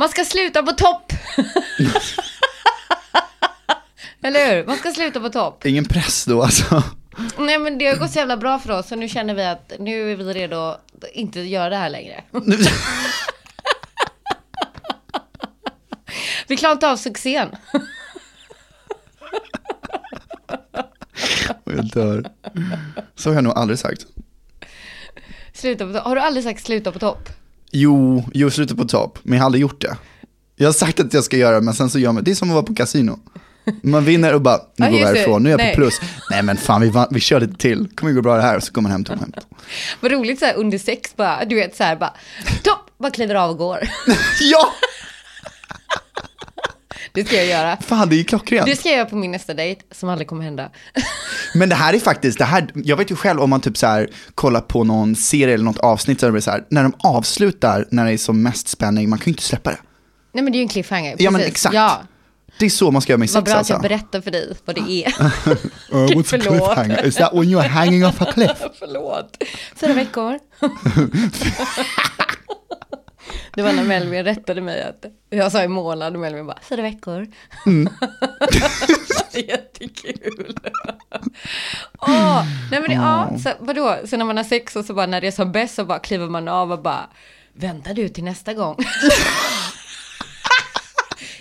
Man ska sluta på topp. Eller hur? Man ska sluta på topp. Ingen press då alltså. Nej men det har gått så jävla bra för oss så nu känner vi att nu är vi redo att inte göra det här längre. vi klarar inte av succén. Jag dör. Så har jag nog aldrig sagt. Sluta på topp. Har du aldrig sagt sluta på topp? Jo, jo, sluta på topp, men jag har aldrig gjort det. Jag har sagt att jag ska göra det, men sen så gör man det är som att vara på kasino. Man vinner och bara, nu går vi härifrån, nu är jag Nej. på plus. Nej men fan, vi, vann, vi kör lite till, kommer gå bra det här, och så går man hem tomhänt. Vad roligt så här under sex bara, du vet så här bara, topp, bara kliver av och går. ja! Det ska jag göra. Fan, det är ju klockrent. Det ska jag göra på min nästa dejt, som aldrig kommer hända. Men det här är faktiskt, det här, jag vet ju själv om man typ så här kollar på någon serie eller något avsnitt så det så här, när de avslutar, när det är som mest spänning, man kan ju inte släppa det. Nej men det är ju en cliffhanger. Ja, men precis. exakt. Ja, Det är så man ska göra med vad sex bra att alltså. jag berättar för dig vad det är. Uh, what's a Förlåt. cliffhanger? Is that when you're hanging off a cliff? Förlåt. Fyra veckor. Det var när Melvin rättade mig att jag sa i månad och Melvin bara fyra veckor. Jättekul. Åh, nej men det, ja, så, vadå, så när man har sex och så bara när det är som bäst så bara kliver man av och bara vänta du till nästa gång.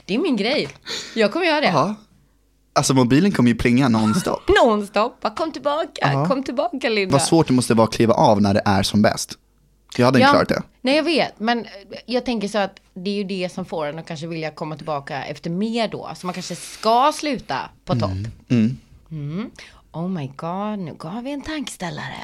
Det är min grej. Jag kommer göra det. Ja. Alltså mobilen kommer ju plinga nonstop. Nonstop, kom tillbaka, Ja. kom tillbaka Linda. Vad svårt det måste vara att kliva av när det är som bäst. Jag hade inte klarat det. Nej, jag vet. Men jag tänker så att det är ju det som får en att kanske vilja komma tillbaka efter mer då. Så man kanske ska sluta på topp. Mm. Oh my god, nu gav vi en tankeställare.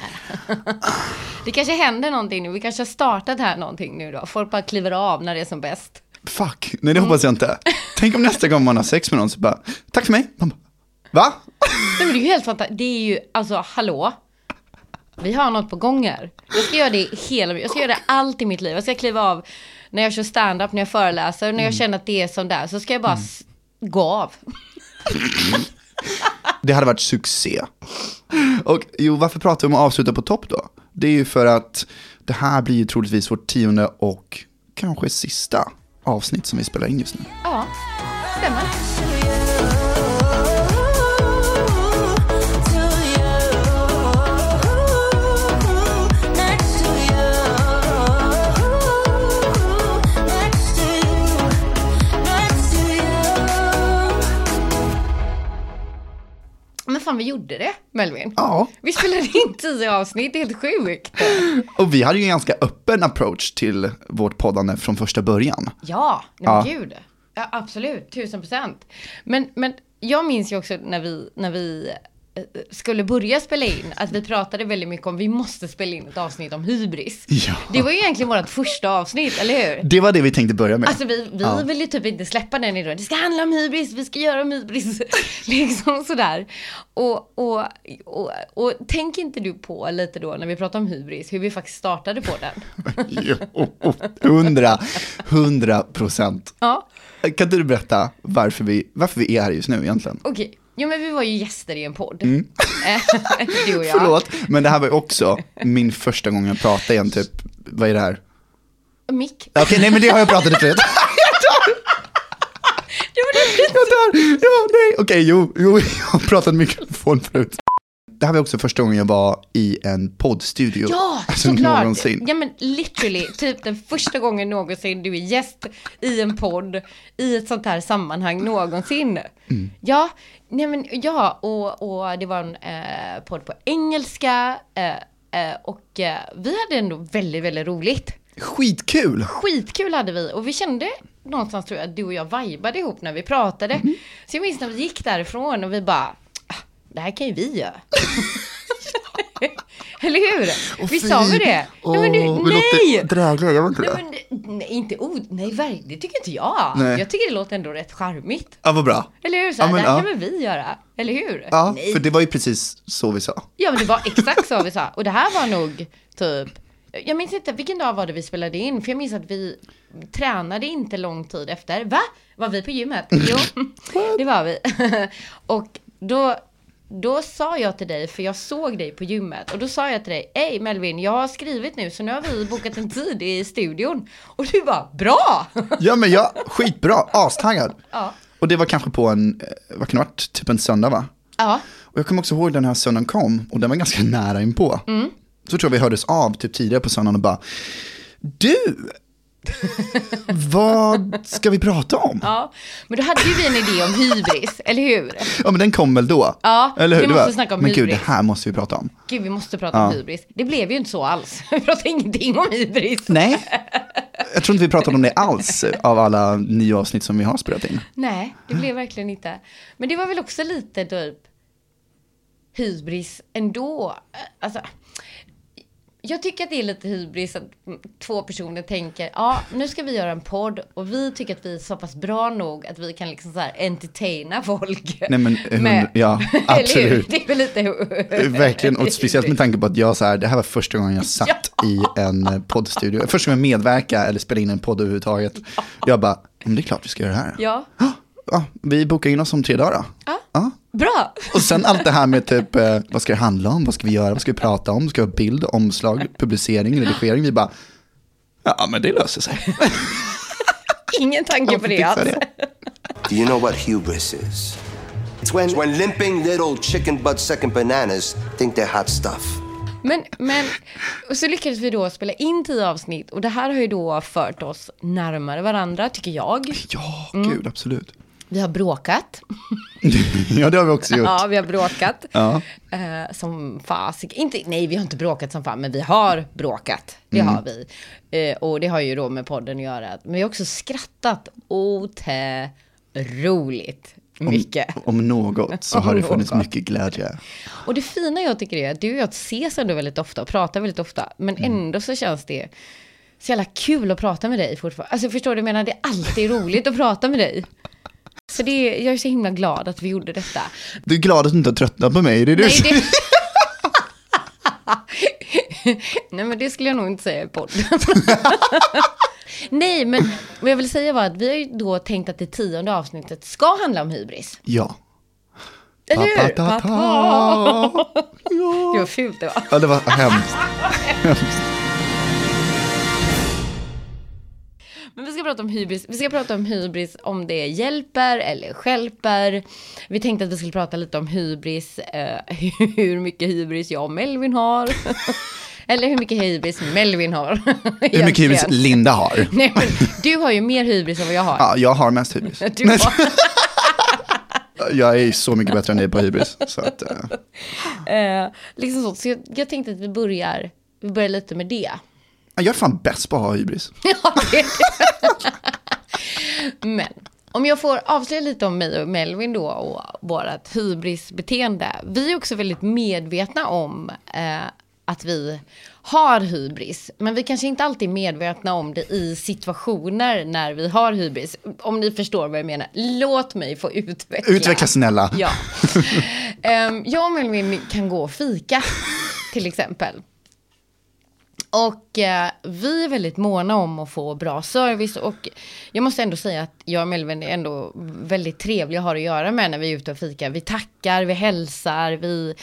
det kanske händer någonting nu. Vi kanske har startat här någonting nu då. Folk bara kliver av när det är som bäst. Fuck, nej det hoppas jag inte. Tänk om nästa gång man har sex med någon så bara, tack för mig. Man bara, Va? Nej, men det är ju helt fantastiskt. Det är ju, alltså hallå. Vi har något på gång här. Jag ska göra det hela Jag ska göra det allt i mitt liv. Jag ska kliva av när jag kör stand-up, när jag föreläser, när jag känner att det är som där. Så ska jag bara s- gå av. Det hade varit succé. Och jo, varför pratar vi om att avsluta på topp då? Det är ju för att det här blir ju troligtvis vårt tionde och kanske sista avsnitt som vi spelar in just nu. Ja, stämmer. Fan, vi gjorde det, Melvin. Ja, Vi spelade in tio avsnitt, helt sjukt. och vi hade ju en ganska öppen approach till vårt poddande från första början. Ja, nej men Ja. gud. Ja, absolut, tusen procent. Men, men jag minns ju också när vi, när vi skulle börja spela in, att vi pratade väldigt mycket om vi måste spela in ett avsnitt om hybris. Ja. Det var ju egentligen vårt första avsnitt, eller hur? Det var det vi tänkte börja med. Alltså vi, vi Ja. vill ju typ inte släppa den idag. Det ska handla om hybris, vi ska göra om hybris. liksom sådär. Och, och, och, och tänk inte du på lite då när vi pratar om hybris, hur vi faktiskt startade på den? Jo, hundra, hundra procent. Ja, Kan inte du berätta varför vi, varför vi är här just nu egentligen? okej. Jo men vi var ju gäster i en podd. Eh, du och jag. Mm. Förlåt, men det här var ju också min första gång jag pratade igen, typ, vad är det här? Mick. Okej, nej men det har jag pratat i förut. Jag dör! Ja, nej, okej, jo, jo, jag har pratat i mikrofon förut. Det här var också första gången jag var i en poddstudio. ja, alltså, såklart. någonsin. Ja men literally, typ den första gången någonsin du är gäst i en podd i ett sånt här sammanhang någonsin. Mm. Ja, nej men ja, och, och det var en eh, podd på engelska eh, eh, och eh, vi hade ändå väldigt, väldigt roligt. Skitkul! Skitkul hade vi och vi kände någonstans tror jag att du och jag vibade ihop när vi pratade. Mm. Så jag minns när vi gick därifrån och vi bara, det här kan ju vi göra. Eller hur? vi sa väl det? nej men du, nej! drägliga, jag var inte Nej, det. men, det- nej, inte o... Nej, verkligen. Det tycker inte jag. Nej. Jag tycker det låter ändå rätt charmigt. Ja, vad bra. Eller hur? Så här, Ja, men, det här ja. kan väl vi göra? Eller hur? Ja, nej. för det var ju precis så vi sa. Ja, men det var exakt så vi sa. Och det här var nog typ... Jag minns inte, vilken dag var det vi spelade in? För jag minns att vi tränade inte lång tid efter. Va? Var vi på gymmet? Jo, det var vi. Och då då sa jag till dig, för jag såg dig på gymmet, och då sa jag till dig, hej Melvin, jag har skrivit nu, så nu har vi bokat en tid i studion. Och du bara, bra! Ja men jag, skitbra, astaggad. Ja. Och det var kanske på en, eh, vad kan det varit, typ en söndag va? Ja, Och jag kommer också ihåg den här söndagen kom och den var ganska nära inpå. Mm. Så tror jag vi hördes av typ tidigare på söndagen och bara, du, vad ska vi prata om? ja. Men då hade ju vi en idé om hybris, eller hur? Ja men den kom väl då? Ja, Eller hur? vi måste var- snacka om Men gud, hybris. det här måste vi prata om. Gud, vi måste prata om Ja. hybris. Det blev ju inte så alls. Vi pratade ingenting om hybris. Nej, jag tror inte vi pratade om det alls av alla nio avsnitt som vi har spelat in. Nej, det blev verkligen inte. Men det var väl också lite typ hybris ändå. Alltså, jag tycker att det är lite hybris att två personer tänker, ja, nu ska vi göra en podd och vi tycker att vi är så pass bra nog att vi kan liksom så här entertaina folk. Nej men, Med- ja, absolut. Det är väl lite... Verkligen, och speciellt med tanke på att jag så här, det här var första gången jag satt i en eh, poddstudio. Första gången jag medverkade eller spelade in en podd överhuvudtaget. Jag bara, men det är klart vi ska göra det här. Ja, Ja, vi bokar in oss om tre dagar då. Ja. Bra. Och sen allt det här med typ, eh, vad ska det handla om, vad ska vi göra, vad ska vi prata om, ska vi ha bild, omslag, publicering, redigering. Vi bara, ja men det löser sig. Ingen tanke på det alls. det. Do you know what hubris is? It's when, when limping little chicken butt sucking bananas think they're hot stuff. Men, men och så lyckades vi då spela in tio avsnitt och det här har ju då fört oss närmare varandra, tycker jag. Ja, Mm. gud absolut. Vi har bråkat. ja, det har vi också gjort. Ja, vi har bråkat. Ja. Eh, som fasik. Inte, nej, vi har inte bråkat som fan, men vi har bråkat. Det Mm. har vi. Eh, och det har ju då med podden att göra. Men vi har också skrattat otroligt mycket. Om något så har Om det funnits mycket glädje. Och det fina jag tycker är att du och jag ses ändå väldigt ofta och pratar väldigt ofta. Men Mm. ändå så känns det så jävla kul att prata med dig fortfarande. Alltså förstår du, jag menar det är alltid roligt att prata med dig. Så det är, jag är så himla glad att vi gjorde detta. Du är glad att du inte har tröttnat på mig, det är du Nej, det... Nej, men det skulle jag nog inte säga i podden. Nej, men vad jag vill säga var att vi har ju då tänkt att det tionde avsnittet ska handla om hybris. Ja. Eller hur? Pa-pa. Det Ja. var fult det var. ja, det var hemskt. Men vi ska prata om hybris. Vi ska prata om hybris om det hjälper eller stjälper. Vi tänkte att vi skulle prata lite om hybris, eh, hur mycket hybris jag och Melvin har. eller hur mycket hybris Melvin har. Hur mycket hybris Linda har. Nej, men du har ju mer hybris än vad jag har. Ja, jag har mest hybris. Du har. Jag är så mycket bättre än dig på hybris. Så att, eh, Eh, liksom så. Så jag, jag tänkte att vi börjar, vi börjar lite med det. Jag är fan bäst på att ha hybris. Ja, det är det. Men om jag får avslöja lite om mig och Melvin då och vårt hybrisbeteende. Vi är också väldigt medvetna om eh, att vi har hybris. Men vi kanske inte alltid är medvetna om det i situationer när vi har hybris. Om ni förstår vad jag menar. Låt mig få utveckla. Utveckla snälla. Ja. Ehm, jag och Melvin kan gå och fika, till exempel. Och eh, vi är väldigt måna om att få bra service och jag måste ändå säga att jag och Melvin är ändå väldigt trevliga att ha att göra med när vi är ute och fikar. Vi tackar, vi hälsar, vi...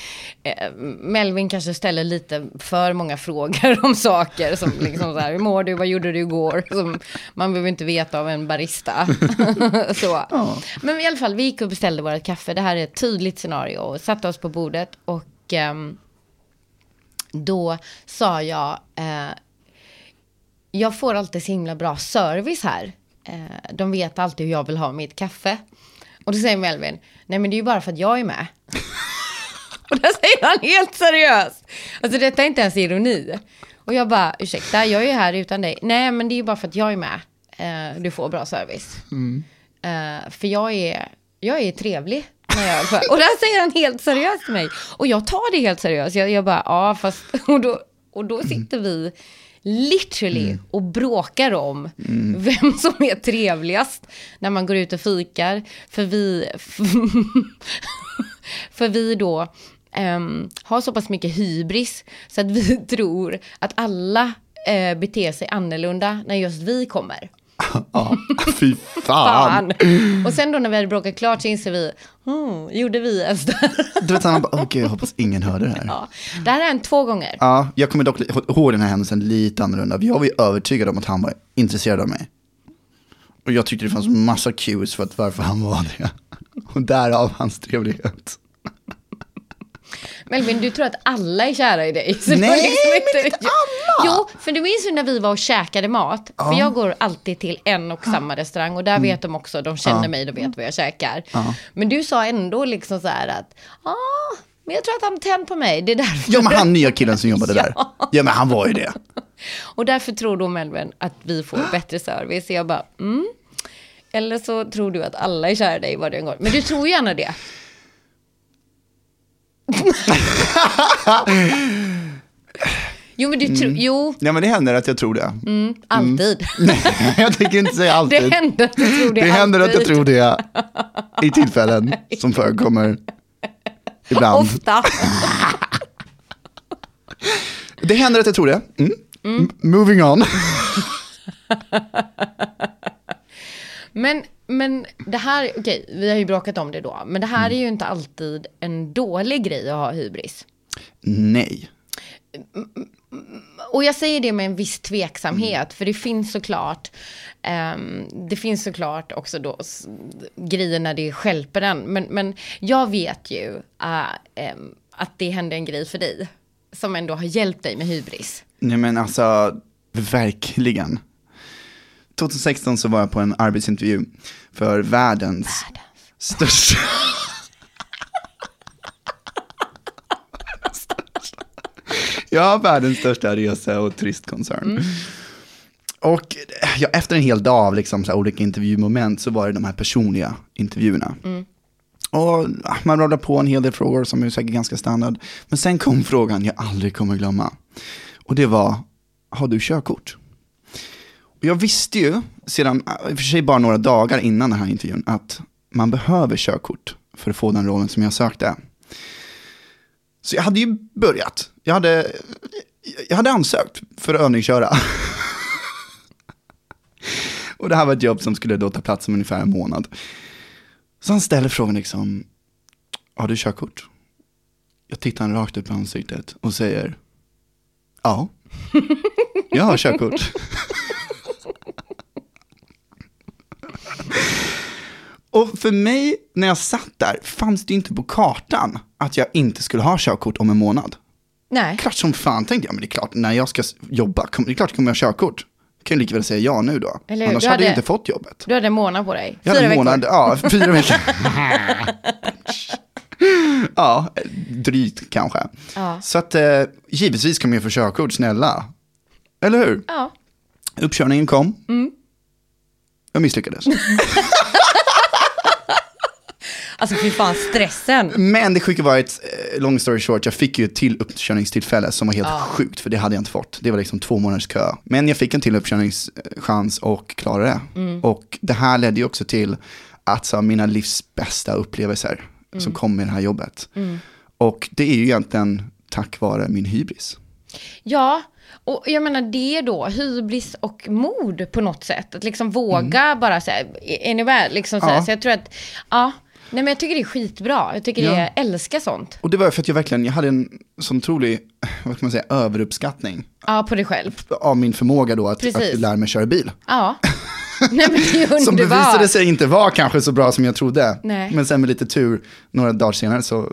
Eh, Melvin kanske ställer lite för många frågor om saker som liksom så här, hur mår du, vad gjorde du igår? Som man behöver inte veta av en barista. så. Men i alla fall, vi gick och beställde vårt kaffe. Det här är ett tydligt scenario och satte oss på bordet och ehm, då sa jag, eh, jag får alltid så himla bra service här. Eh, de vet alltid hur jag vill ha mitt kaffe. Och då säger Melvin, nej men det är ju bara för att jag är med. och då säger han helt seriöst. Alltså detta är inte ens ironi. Och jag bara, ursäkta, jag är ju här utan dig. Nej men det är ju bara för att jag är med. Eh, du får bra service. Eh, för jag är, jag är trevlig. När jag, och där säger han helt seriöst till mig. Och jag tar det helt seriöst. Jag, jag bara, ja fast... Och då, och då sitter vi literally och bråkar om vem som är trevligast när man går ut och fikar. För vi... För vi då ehm, har så pass mycket hybris så att vi tror att alla eh, beter sig annorlunda när just vi kommer. Ja, fy fan. Fan. Och sen då när vi hade bråkat klart så inser vi, hmm, gjorde vi ens det? Du vet, han bara, åh gud, jag hoppas ingen hörde det här. Ja. Det här har hänt två gånger. Ja, jag kommer dock ihåg den här händelsen lite annorlunda. Jag var ju övertygad om att han var intresserad av mig. Och jag tyckte det fanns massa cues för att varför han var det. Och därav hans trevlighet. Melvin, du tror att alla är kära i dig. Nej, liksom men inte alla. Jo, för du minns ju när vi var och käkade mat. För jag går alltid till en och samma restaurang och där Mm. vet de också, de känner mig, de vet vad jag käkar. Men du sa ändå liksom så här att, ja, men jag tror att han tänd på mig, det är därför. Ja, men han nya killen som jobbade där. Ja, men han var ju det. Och därför tror då Melvin att vi får bättre service. Så jag bara, mm. Eller så tror du att alla är kära i dig var det en gång. Men du tror gärna det. Jo, men du tror, Mm. jo, Ja, men det händer att jag tror det. alltid. Nej, jag tänker inte säga alltid. Det händer att du tror det, Det händer att jag tror det i tillfällen som förekommer ibland. Ofta. Det händer att jag tror det. Mm. Moving on. Men, men det här, okej, vi har ju bråkat om det då. Men det här är ju inte alltid en dålig grej att ha hybris. Nej. Och jag säger det med en viss tveksamhet, för det finns såklart, ehm, det finns såklart också då grejer när det skälper en. Men, men jag vet ju äh, ehm, att det hände en grej för dig, som ändå har hjälpt dig med hybris. Nej men alltså, verkligen. 2016 så var jag på en arbetsintervju för världens, största... ja, världens största resa och turistkoncern. Och ja, efter en hel dag av liksom, så olika intervjumoment så var det de här personliga intervjuerna. Och ah, man radar på en hel del frågor som är säkert ganska standard. Men sen kom frågan jag aldrig kommer glömma. Och det var, har du körkort? Jag visste ju, sedan, äh, i och för sig bara några dagar innan den här intervjun, att man behöver körkort för att få den rollen som jag sökte. Så jag hade ju börjat. Jag hade, jag hade ansökt för att övningsköra. Och det här var ett jobb som skulle då ta plats om ungefär en månad. Så han ställer frågan liksom, har du körkort? Jag tittar han rakt upp i ansiktet och säger, ja, jag har körkort. Och för mig, när jag satt där, fanns det inte på kartan att jag inte skulle ha körkort om en månad. Nej. Klart som fan tänkte jag, men det är klart, när jag ska jobba, det är klart jag kommer ha körkort. Kan jag lika väl säga ja nu då. Annars Du hade jag hade- inte fått jobbet. Du hade en månad på dig. Jag hade Fyra en månad, veckor. ja, fyra veckor. ja, drygt kanske. Ja. Så att eh, givetvis man ju få körkort, snälla. Eller hur? Ja. Uppkörningen kom. Mm. Jag misslyckades. Alltså fy fan, stressen. Men det sjuka var ett, eh, long story short, jag fick ju ett till uppkörningstillfälle som var helt sjukt, för det hade jag inte fått. Det var liksom två månaders kö. Men jag fick en till uppkörningschans och klarade det. Och det här ledde ju också till att så, mina livs bästa upplevelser som kom med det här jobbet. Och det är ju egentligen tack vare min hybris. Ja, och jag menar det då hybris och mod på något sätt. Att liksom våga bara säga, är ni med? Liksom så. Mm. Ja. så jag tror att, ja, nej men jag tycker det är skitbra. Jag tycker det, Ja. jag älskar sånt. Och det var för att jag verkligen, jag hade en sån otrolig, vad ska man säga, överuppskattning Ja, på dig själv. av min förmåga då att, Precis. att lära mig köra bil. Ja. nej men det är Som bevisade sig inte vara kanske så bra som jag trodde. Nej. Men sen med lite tur, några dagar senare så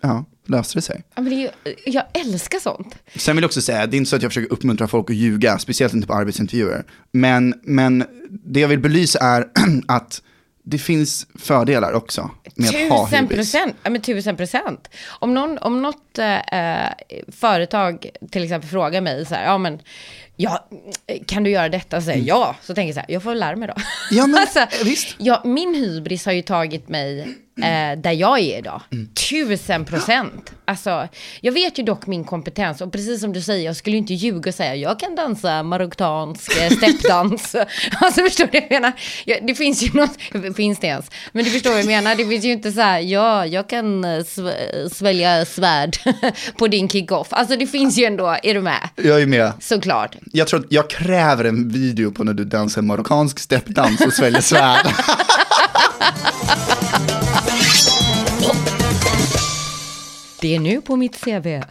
ja, löste det sig. Ja, men det är ju, jag älskar sånt. Sen vill jag också säga, det är inte så att jag försöker uppmuntra folk att ljuga, speciellt inte på arbetsintervjuer. Men, men det jag vill belysa är att det finns fördelar också med att ha Tusen hybris. procent, ja men tusen procent. Om, någon, om något eh, företag till exempel frågar mig så här, ja men, ja, kan du göra detta? Så säger jag ja, så tänker jag så här, jag får lära mig då. Ja, men, alltså, visst. Ja, min hybris har ju tagit mig eh, där jag är idag. Tusen procent. Alltså, jag vet ju dock min kompetens och precis som du säger, jag skulle inte ljuga och säga jag kan dansa marockansk eh, steppdans. alltså förstår du vad jag menar? Ja, det finns ju något, finns det ens? Men du förstår vad jag menar, det finns ju inte så här, ja, jag kan eh, sv- svälja svärd på din kick-off. Alltså det finns ju ändå, är du med? Jag är med. Såklart. Jag tror att jag kräver en video på när du dansar marockansk steppdans och sväljer svärd. Det är nu på mitt CV.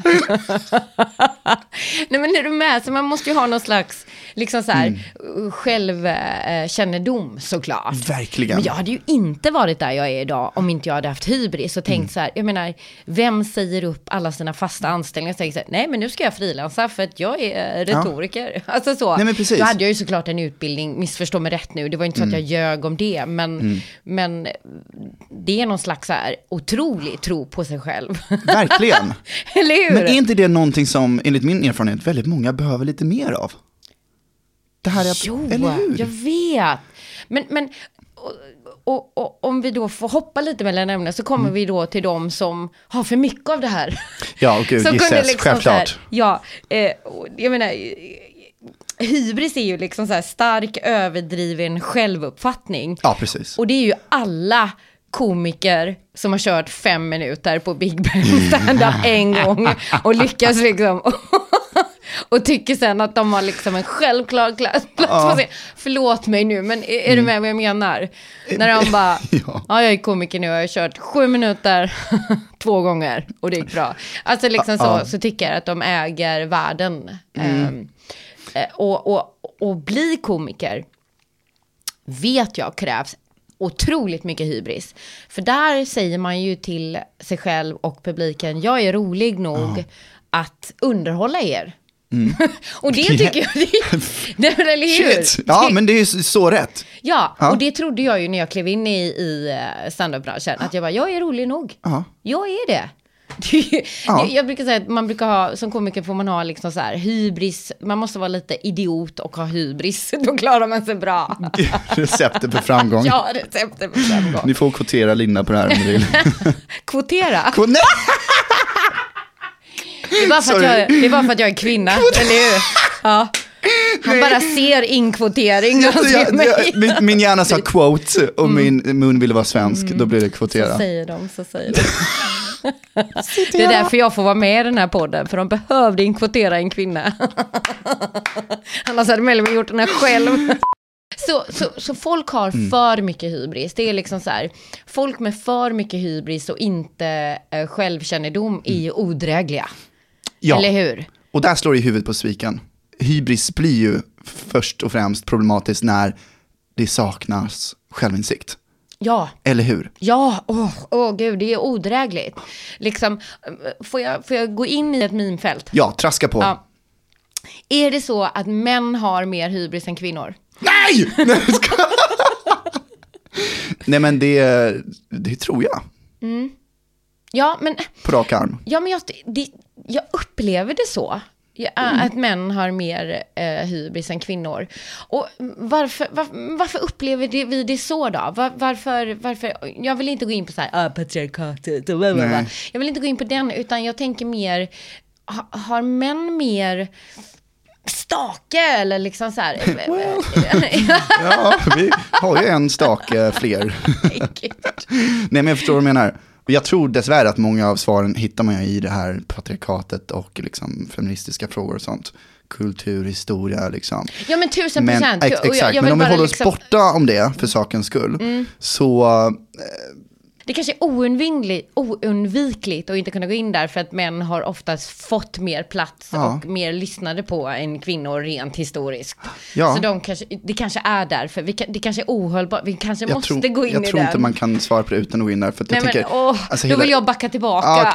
Nej men är du med? Så man måste ju ha någon slags liksom så här, Mm. självkännedom såklart. Verkligen. Men jag hade ju inte varit där jag är idag om inte jag hade haft hybris och tänkt Mm. så här, jag menar, vem säger upp alla sina fasta anställningar och tänker så här, nej men nu ska jag frilansa för att jag är eh, retoriker. Alltså så. Nej, men precis. Då hade jag ju såklart en utbildning, missförstå mig rätt nu, det var inte så att jag Mm. ljög om det, men, men det är någon slags så här otrolig tro på sig själv. Verkligen. Eller hur? Men är inte det någonting som, enligt min erfarenhet, väldigt många behöver lite mer av? Det här är, Jo, eller hur? jag vet. Men, men och, och, och, om vi då får hoppa lite mellan ämnen så kommer vi då till de som har för mycket av det här. Mm. Ja, och gud, gissas, liksom självklart. Här, ja, eh, jag menar, hybris är ju liksom så här stark överdriven självuppfattning. Ja, precis. Och det är ju alla komiker som har kört fem minuter på Big Ben stand-up en gång och lyckas liksom. Och tycker sen att de har liksom en självklar plats på scen. Förlåt mig nu, men är, är du med vad jag menar? När de bara, Ja. ja. jag är komiker nu jag har kört sju minuter två gånger och det gick bra. Alltså liksom så, Ja. så tycker jag att de äger världen. Ehm, eh, och, och, och bli komiker vet jag krävs otroligt mycket hybris. För där säger man ju till sig själv och publiken, jag är rolig nog att underhålla er. och det tycker jag, det, det, eller hur? Shit. Ja, men det är ju så rätt. Ja, Ja. och det trodde jag ju när jag klev in i, i eh, standup-branschen. Att jag bara, jag är rolig nog. Ja. Jag är det. Ja. jag, jag brukar säga att man brukar ha, som komiker får man ha liksom så här hybris. Man måste vara lite idiot och ha hybris. Då klarar man sig bra. Receptet för framgång. Ja, receptet för framgång. Ni får kvotera Linda på det här om ni vill. Kvotera. Kvo- Nej! Det är bara för att jag, det är, bara för att jag är kvinna, eller hur? Ja. Han bara ser inkvotering när han ser mig. min, min hjärna sa quote och min mun ville vara svensk, då blir det Så kvotera. säger de, så säger de. Det är därför jag får vara med i den här podden, för de behövde inkvotera en kvinna. Annars hade Melvin gjort den här själv. Så, så, så folk har Mm. för mycket hybris. Det är liksom så här, folk med för mycket hybris och inte eh, självkännedom är ju odrägliga. Mm. Ja, Eller hur? och där slår det i huvudet på spiken. Hybris blir ju först och främst problematiskt när det saknas självinsikt. Ja, Eller hur? Ja, åh åh, gud, det är odrägligt. Liksom, får jag, får jag gå in i ett minfält? Ja, traska på. Ja. Är det så att män har mer hybris än kvinnor? Nej! Nej, men det, det tror jag, Ja, men, på rak arm. ja, men jag, det, jag upplever det så. Ja, Att män har mer eh, hybris än kvinnor. Och varför, var, varför upplever det, vi det så då? Var, varför, varför, jag vill inte gå in på så här, ah, patriarkatet och bla, bla, bla. Jag vill inte gå in på den, utan jag tänker mer, ha, har män mer stake eller liksom så här? Ja, vi har ju en stake fler. Nej men jag förstår vad du menar. Och jag tror dessvärre att många av svaren hittar man ju i det här patriarkatet och liksom feministiska frågor och sånt. Kultur, historia liksom. Ja men tusen Men, procent. ex, Och jag- exakt, jag men om vi håller oss liksom- Mm. borta om det för sakens skull. Så Det kanske är oundvikligt, oundvikligt att inte kunna gå in där för att män har oftast fått mer plats Ja. och mer lyssnade på än kvinnor rent historiskt. Ja. Så de kanske, det kanske är därför, vi kan, det kanske är ohållbart, vi kanske jag måste tror, gå in jag i tror den. inte man kan svara på det utan att gå in där. För Nej jag men tänker, åh, alltså då hela- vill jag backa tillbaka. Ja.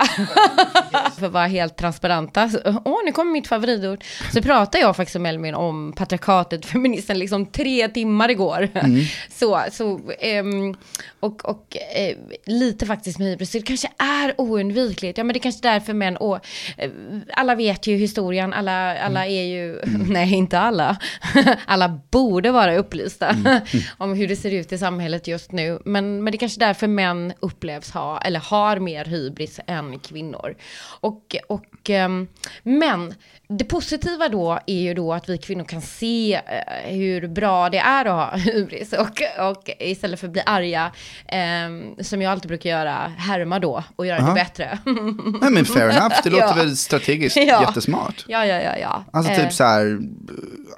För att vara helt transparenta. Så- Åh, nu kommer mitt favoritord. Så pratar jag faktiskt med Elmin om patriarkatet, feministen, liksom tre timmar igår. Mm. Så, så, ehm, och, och eh, lite faktiskt med hybris. Det kanske är oundvikligt. Ja, men det är kanske är därför män, och, eh, alla vet ju historien, alla, alla är ju, nej inte alla, alla borde vara upplysta om hur det ser ut i samhället just nu. Men, men det är kanske är därför män upplevs ha, eller har mer hybris än kvinnor. Och, och, ehm, men det positiva då är ju då att vi kvinnor kan se eh, hur bra det är att ha hybris och, och istället för att bli arga, eh, som jag alltid brukar göra, härma då och göra Aha. det bättre. Nej men fair enough, det låter Ja. väl strategiskt Ja. jättesmart. ja, ja, ja, ja. Alltså Eh, typ så här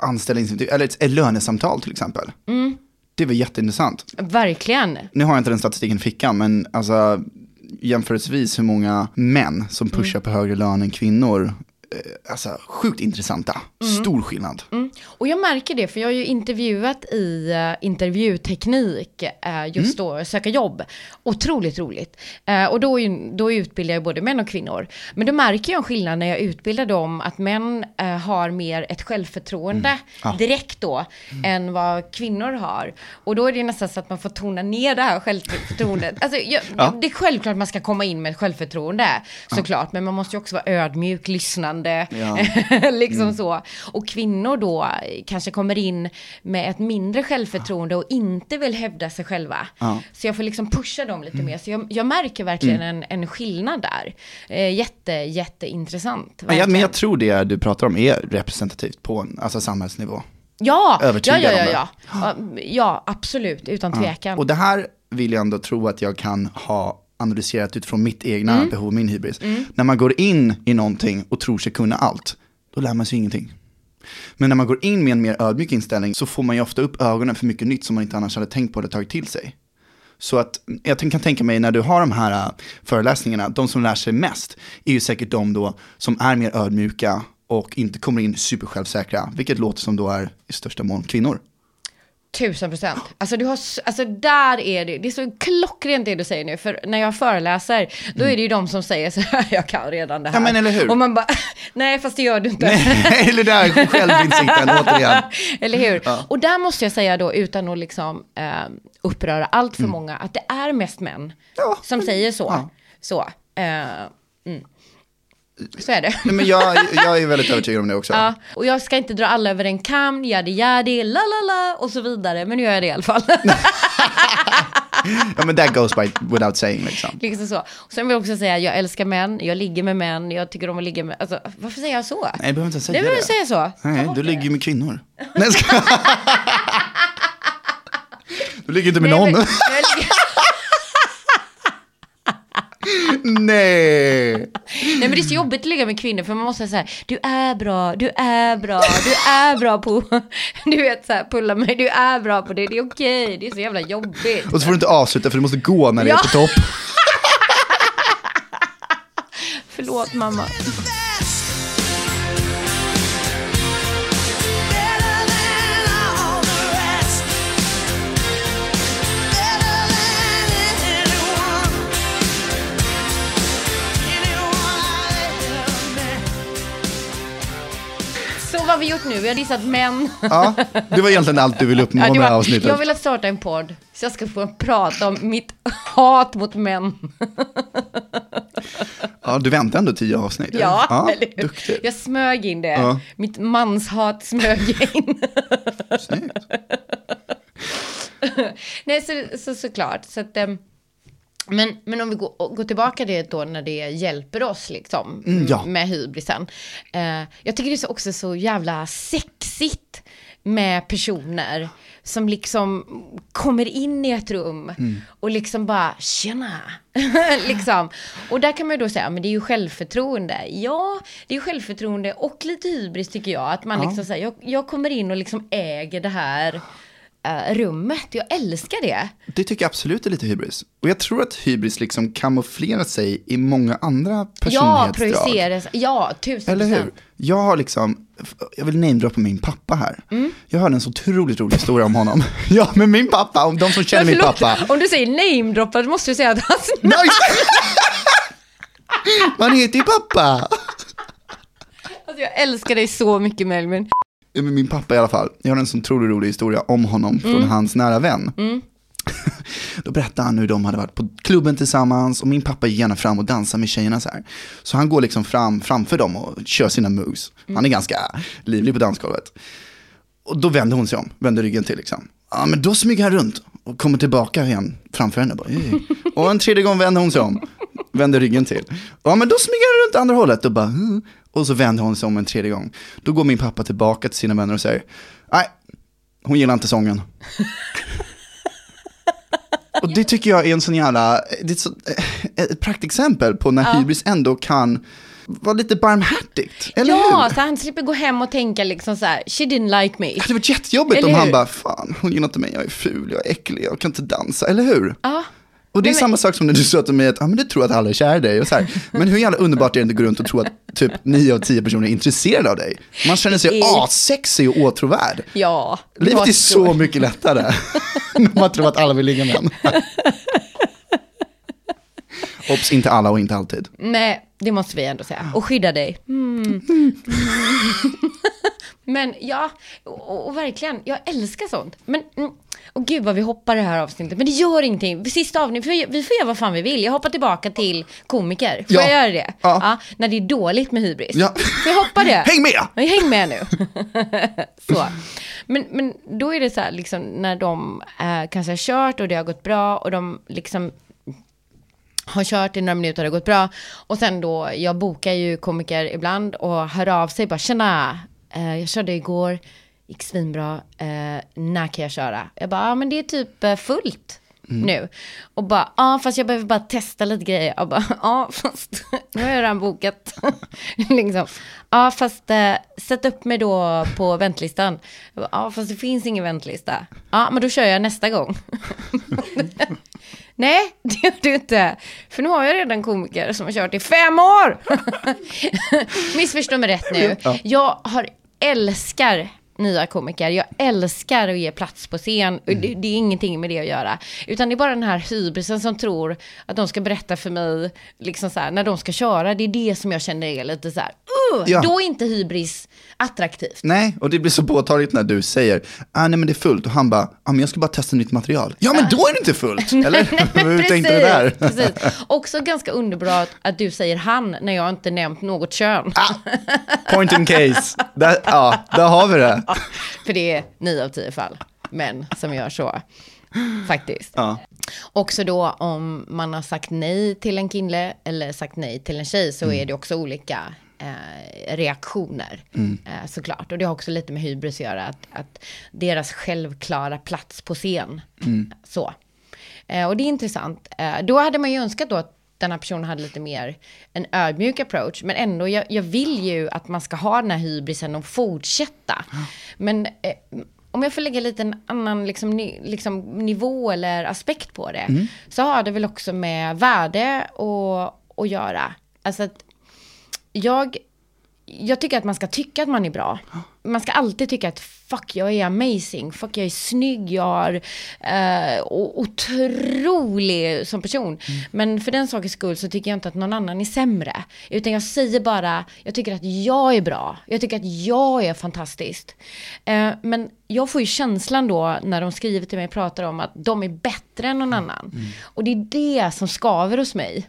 anställningsintervju, eller ett, lönesamtal till exempel. Mm. Det väl jätteintressant. Verkligen. Nu har jag inte den statistiken i fickan, men alltså jämförelsevis hur många män som Mm. pushar på högre lön än kvinnor, eh, alltså sjukt intressanta. Mm. Stor skillnad. Och jag märker det, för jag har ju intervjuat i uh, intervjuteknik eh, just då, söka jobb. Otroligt roligt. Eh, och då, då utbildar jag både män och kvinnor. Men då märker jag en skillnad när jag utbildar dem, att män eh, har mer ett självförtroende Ja. direkt då, än vad kvinnor har. Och då är det nästan så att man får tona ner det här självförtroendet. Alltså, jag, Ja. Det är självklart att man ska komma in med självförtroende, såklart. Men man måste ju också vara ödmjuk, lyssnande, Ja. liksom så. Och kvinnor då kanske kommer in med ett mindre självförtroende och inte vill hävda sig själva. Ja. Så jag får liksom pusha dem lite mer. Så jag, jag märker verkligen en, en skillnad där. Eh, jätte, jätteintressant. Ja, men jag tror det du pratar om är representativt på en alltså samhällsnivå. ja, ja, övertygad ja, ja, ja. ja. Ja, absolut, utan tvekan. Och det här vill jag ändå tro att jag kan ha analyserat utifrån mitt egna Mm. behov, min hybris. När man går in i någonting och tror sig kunna allt, då lär man sig ingenting. Men när man går in med en mer ödmjuk inställning så får man ju ofta upp ögonen för mycket nytt som man inte annars hade tänkt på eller tagit till sig. Så att jag kan tänka mig när du har de här äh, föreläsningarna, de som lär sig mest är ju säkert de då som är mer ödmjuka och inte kommer in supersjälvsäkra, vilket låter som då är i största mån kvinnor. Tusen procent. Alltså, du har, alltså där är det, det är så klockrent det du säger nu, för när jag föreläser, då är det ju de som säger så här, jag kan redan det här. Mm. Ja, men eller hur? Och man bara, nej fast det gör du inte. Eller där självinsikten återigen. Eller hur? Och där måste jag säga då, utan att liksom eh, uppröra allt för många, att det är mest män Mm. Ja, som säger så. ja. Så. Eh, mm. Så är det. Nej, men jag, jag är väldigt övertygad om det också. Ja, och jag ska inte dra alla över en kam, jadi jadi, la la la och så vidare, men nu gör jag det i alla fall. Ja men that goes by without saying liksom. liksom så. Och sen vill jag också säga, jag älskar män, jag ligger med män, jag tycker om att ligga med, alltså varför säger jag så? Nej, jag behöver inte säga det. men säga så. Nej, du ligger ju med kvinnor. Nej, ska... Du ligger inte med Nej, någon. men- Nej. Nej men det är så jobbigt att ligga med kvinnor för man måste säga du är bra, du är bra, du är bra på, du vet så här, pulla mig, du är bra på det, det är okej, det är så jävla jobbigt. Och så får du inte avsluta för du måste gå när det Ja. är på topp. Förlåt mamma. Vi gjort nu? Vi har dissat män. Ja, det var egentligen allt du ville uppnå Ja, med det här avsnittet. jag vill starta en podd så jag ska få prata om mitt hat mot män. Ja, du väntar ändå tio avsnitt. Ja, ja eller hur? duktigt. Jag smög in det. Ja. Mitt manshat smög jag in. Snyggt. Nej, så, så, såklart. Så att, ehm, men, men om vi går, går tillbaka det då när det hjälper oss liksom Mm, ja. med hybrisen. Eh, jag tycker det är så också så jävla sexigt med personer som liksom kommer in i ett rum Mm. och liksom bara tjena. liksom. Och där kan man ju då säga, men det är ju självförtroende. Ja, det är ju självförtroende och lite hybris tycker jag. Att man Ja. liksom säger, jag, jag kommer in och liksom äger det här eh, rummet. Jag älskar det. Det tycker jag absolut är lite hybris. Och jag tror att hybris liksom kamouflerar sig i många andra Ja, personlighetsdrag. projiceras. Ja, tusen Eller hur? Jag har liksom, jag vill namedroppa min pappa här. Mm. Jag hörde en så otroligt rolig historia om honom. ja, men min pappa, om de som känner min pappa. Om du säger namedroppar så måste du säga att hans Nej! Man heter ju pappa. Alltså jag älskar dig så mycket Melvin. Min pappa i alla fall, jag har en så otroligt rolig historia om honom från Mm. hans nära vän. Då berättade han hur de hade varit på klubben tillsammans och min pappa gick gärna fram och dansade med tjejerna så här. Så han går liksom fram framför dem och kör sina moves. Han är ganska livlig på dansgolvet. Och då vänder hon sig om, vänder ryggen till liksom. Ja men då smyger han runt och kommer tillbaka igen framför henne. Bara, och en tredje gång vänder hon sig om, vänder ryggen till. Ja men då smyger han runt andra hållet och bara, "Mm." och så vänder hon sig om en tredje gång. Då går min pappa tillbaka till sina vänner och säger, nej, hon gillar inte sången. Och det tycker jag är en sån jävla, det är så, ett praktexempel på när hybris ändå kan vara lite barmhärtigt. Eller Ja, hur? så han slipper gå hem och tänka liksom så här, she didn't like me. Det hade varit jättejobbigt Eller om han hur? bara, fan hon gillar inte mig, jag är ful, jag är äcklig, jag kan inte dansa, eller hur? Ja. Och det är men- samma sak som när du sa till mig att, ja men du tror att alla är kära i dig. Och så här. Men hur jävla underbart är det inte att gå runt och tro att typ 9 av 10 personer är intresserade av dig? Man känner sig är- assexig och åtråvärd. Ja. Livet är så mycket lättare när man tror att alla vill ligga med en. Obs, inte alla och inte alltid. Nej, det måste vi ändå säga. Och skydda dig. Mm. Men ja, och, och verkligen, jag älskar sånt. Men, mm, och gud vad vi hoppar det här avsnittet. Men det gör ingenting. Sista avsnittet, vi får, vi får göra vad fan vi vill. Jag hoppar tillbaka till komiker. Får Ja. jag göra det? Ja. när det är dåligt med hybris. Ja. Får jag hoppa det? Häng med! Ja, Häng med nu. så. Men, men då är det så här, liksom, när de eh, kanske har kört och det har gått bra och de liksom har kört i några minuter det har gått bra. Och sen då, jag bokar ju komiker ibland och hör av sig bara, tjena, eh, jag körde igår, gick svinbra, eh, när kan jag köra? Jag bara, ja men det är typ eh, fullt nu. Och bara, ja fast jag behöver bara testa lite grejer. Jag bara, ja fast nu har jag redan bokat. liksom. Ja fast eh, sätt upp mig då på väntlistan. Ja fast det finns ingen väntlista. Ja men då kör jag nästa gång. Nej, det gör du inte. För nu har jag redan komiker som har kört i fem år. Missförstå mig rätt nu. Jag har, älskar nya komiker. Jag älskar att ge plats på scen. Och Det, det är ingenting med det att göra. Utan det är bara den här hybrisen som tror att de ska berätta för mig, liksom så här, när de ska köra. Det är det som jag känner är lite så här, uh, Ja. då är inte hybris attraktivt. Nej, och det blir så påtagligt när du säger, ah, nej men det är fullt. Och han bara, ah, men jag ska bara testa nytt material. Ja men då är det inte fullt, eller? Hur tänkte du där? precis. Också ganska underbart att du säger han när jag inte nämnt något kön. Ah. Point in case. Där, ja, där har vi det. För det är nio av tio fall män som gör så. Faktiskt. Ja. Också då om man har sagt nej till en kille eller sagt nej till en tjej så är det också olika eh, reaktioner. Eh, såklart. Och det har också lite med hybris att göra. Att, att deras självklara plats på scen. Så. Eh, och det är intressant. Eh, då hade man ju önskat då att den här personen hade lite mer en ödmjuk approach. Men ändå, jag, jag vill ju att man ska ha den här hybrisen och fortsätta. Men eh, om jag får lägga lite en annan liksom, ni, liksom, nivå eller aspekt på det. Så har det väl också med värde att, att göra. Alltså att jag, jag tycker att man ska tycka att man är bra. Man ska alltid tycka att fuck jag är amazing, fuck jag är snygg, jag är eh, otrolig som person. Men för den sakens skull så tycker jag inte att någon annan är sämre. Utan jag säger bara, jag tycker att jag är bra, jag tycker att jag är fantastisk. Eh, men jag får ju känslan då när de skriver till mig och pratar om att de är bättre än någon annan. Och det är det som skaver hos mig.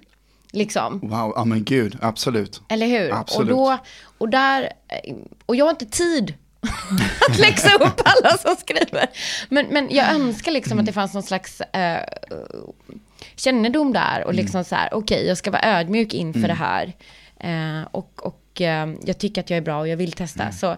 Liksom. Wow, ja men gud, absolut. Eller hur? Absolut. Och, då, och, där, och jag har inte tid att läxa upp alla som skriver. Men, men jag önskar liksom att det fanns någon slags eh, kännedom där. Och liksom så här, okej, jag ska vara ödmjuk inför det här. Eh, och och eh, jag tycker att jag är bra och jag vill testa. Så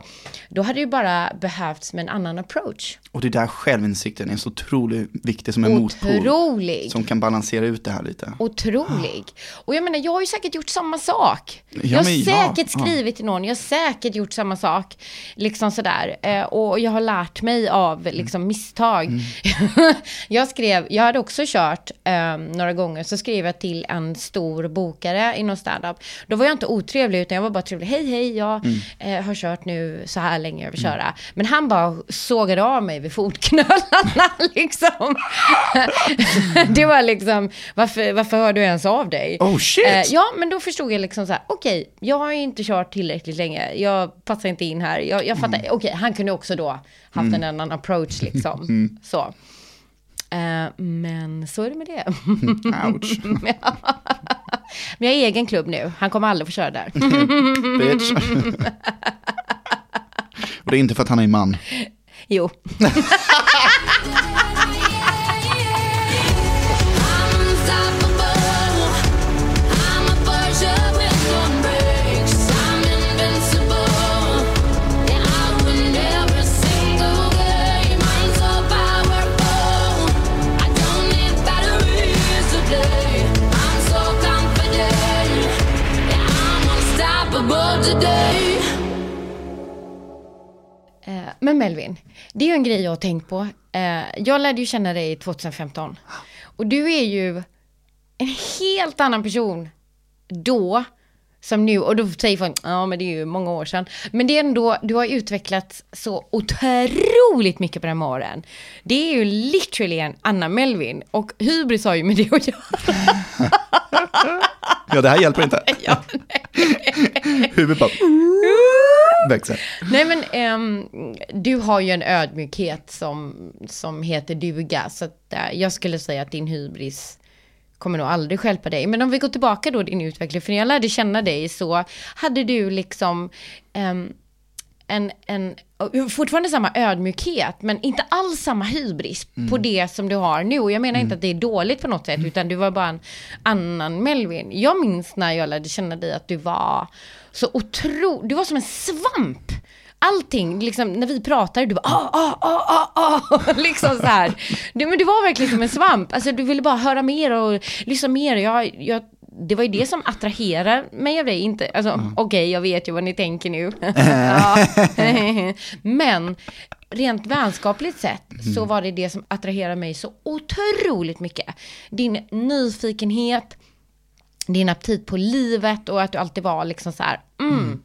då hade det ju bara behövts med en annan approach. Och det där självinsikten är så otroligt viktig som en motpol. Otrolig. Som kan balansera ut det här lite. Otrolig. Och jag menar, jag har ju säkert gjort samma sak. Ja, jag har men säkert ja. skrivit till någon, jag har säkert gjort samma sak. Liksom sådär. Eh, och jag har lärt mig av Mm. liksom, misstag. jag skrev, jag hade också kört eh, några gånger, så skrev jag till en stor bokare inom standup. Då var jag inte otrevlig, utan jag var bara trevlig. Hej, hej, jag Mm. eh, har kört nu så här länge, jag vill köra. Men han bara sågade av mig vid fotknölarna liksom. det var liksom, varför, varför hör du ens av dig? Oh, shit. Eh, ja, men då förstod jag liksom så här, okej, jag har inte kört tillräckligt länge, jag passar inte in här. Jag, jag fattar, okej, han kunde också då haft en annan approach liksom. Så. Eh, men så är det med det. Ouch. Men jag har egen klubb nu. Han kommer aldrig få köra där. Bitch. Och det är inte för att han är man. Jo. Men Melvin, det är ju en grej jag har tänkt på. Eh, Jag lärde ju känna dig 2015. Och du är ju en helt annan person då som nu. Och då säger folk, ja men det är ju många år sedan. Men det är ändå, du har utvecklats så otroligt mycket på de här åren. Det är ju literally en annan Melvin. Och hybris har ju med det att göra. Ja, det här hjälper inte. Ja, Huvudet bara växer. Nej men ehm, du har ju en ödmjukhet som, som heter duga. Så att, eh, jag skulle säga att din hybris kommer nog aldrig stjälpa dig. Men om vi går tillbaka då din utveckling. För när jag lärde känna dig så hade du liksom ehm, en, en, fortfarande samma ödmjukhet, men inte alls samma hybris på det som du har nu. Och jag menar inte att det är dåligt på något sätt, utan du var bara en annan Melvin. Jag minns när jag lärde känna dig att du var så otro... Du var som en svamp. Allting, liksom när vi pratade, du bara ah, ah, ah, ah, ah, liksom så här. Du, men du var verkligen som en svamp. Alltså du ville bara höra mer och lyssna mer. Jag, jag, det var ju det som attraherar mig av dig, inte, alltså okej, jag vet ju vad ni tänker nu. Men rent vänskapligt sett så var det det som attraherade mig så otroligt mycket. Din nyfikenhet, din aptit på livet och att du alltid var liksom så här, mm.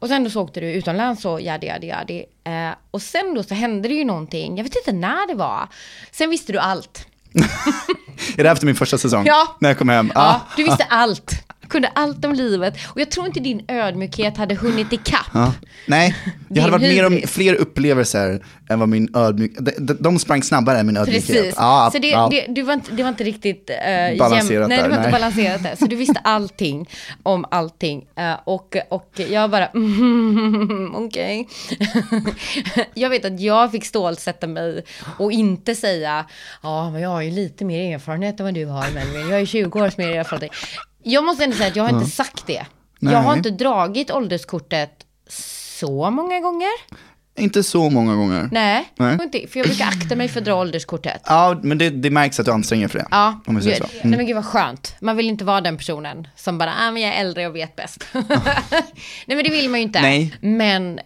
Och sen då så åkte du utomlands och jadi, jadi, jadi. Eh, och sen då så hände det ju någonting, jag vet inte när det var. Sen visste du allt. Är det efter min första säsong? Ja. När jag kom hem? Ja, Ah. du visste allt. Kunde allt om livet. Och jag tror inte din ödmjukhet hade hunnit ikapp. Ja. Nej, jag hade varit med om fler upplevelser än vad min ödmjuk... De, de, sprang snabbare än min ödmjukhet. Precis. Ja, så det, ja. det, du var inte, det var inte riktigt uh, Balanserat Nej, det var inte nej. balanserat där. Så du visste allting om allting. Eh, och, och jag bara, mm, okej. jag vet att jag fick stålsätta mig och inte säga, ja, men jag har ju lite mer erfarenhet än vad du har, Melvin. Jag ju 20 års mer erfarenhet. Jag måste ändå säga att jag har inte sagt det. Jag har Nej. inte dragit ålderskortet så många gånger. Inte så många gånger. Nej, Nej. inte, för jag brukar akta mig för att dra ålderskortet. Ja, men det, det märks att du anstränger för det. Ja, Om vi säger så. nej men gud vad skönt. Man vill inte vara den personen som bara, ah, men jag är äldre och vet bäst. nej men det vill man ju inte. Nej. Men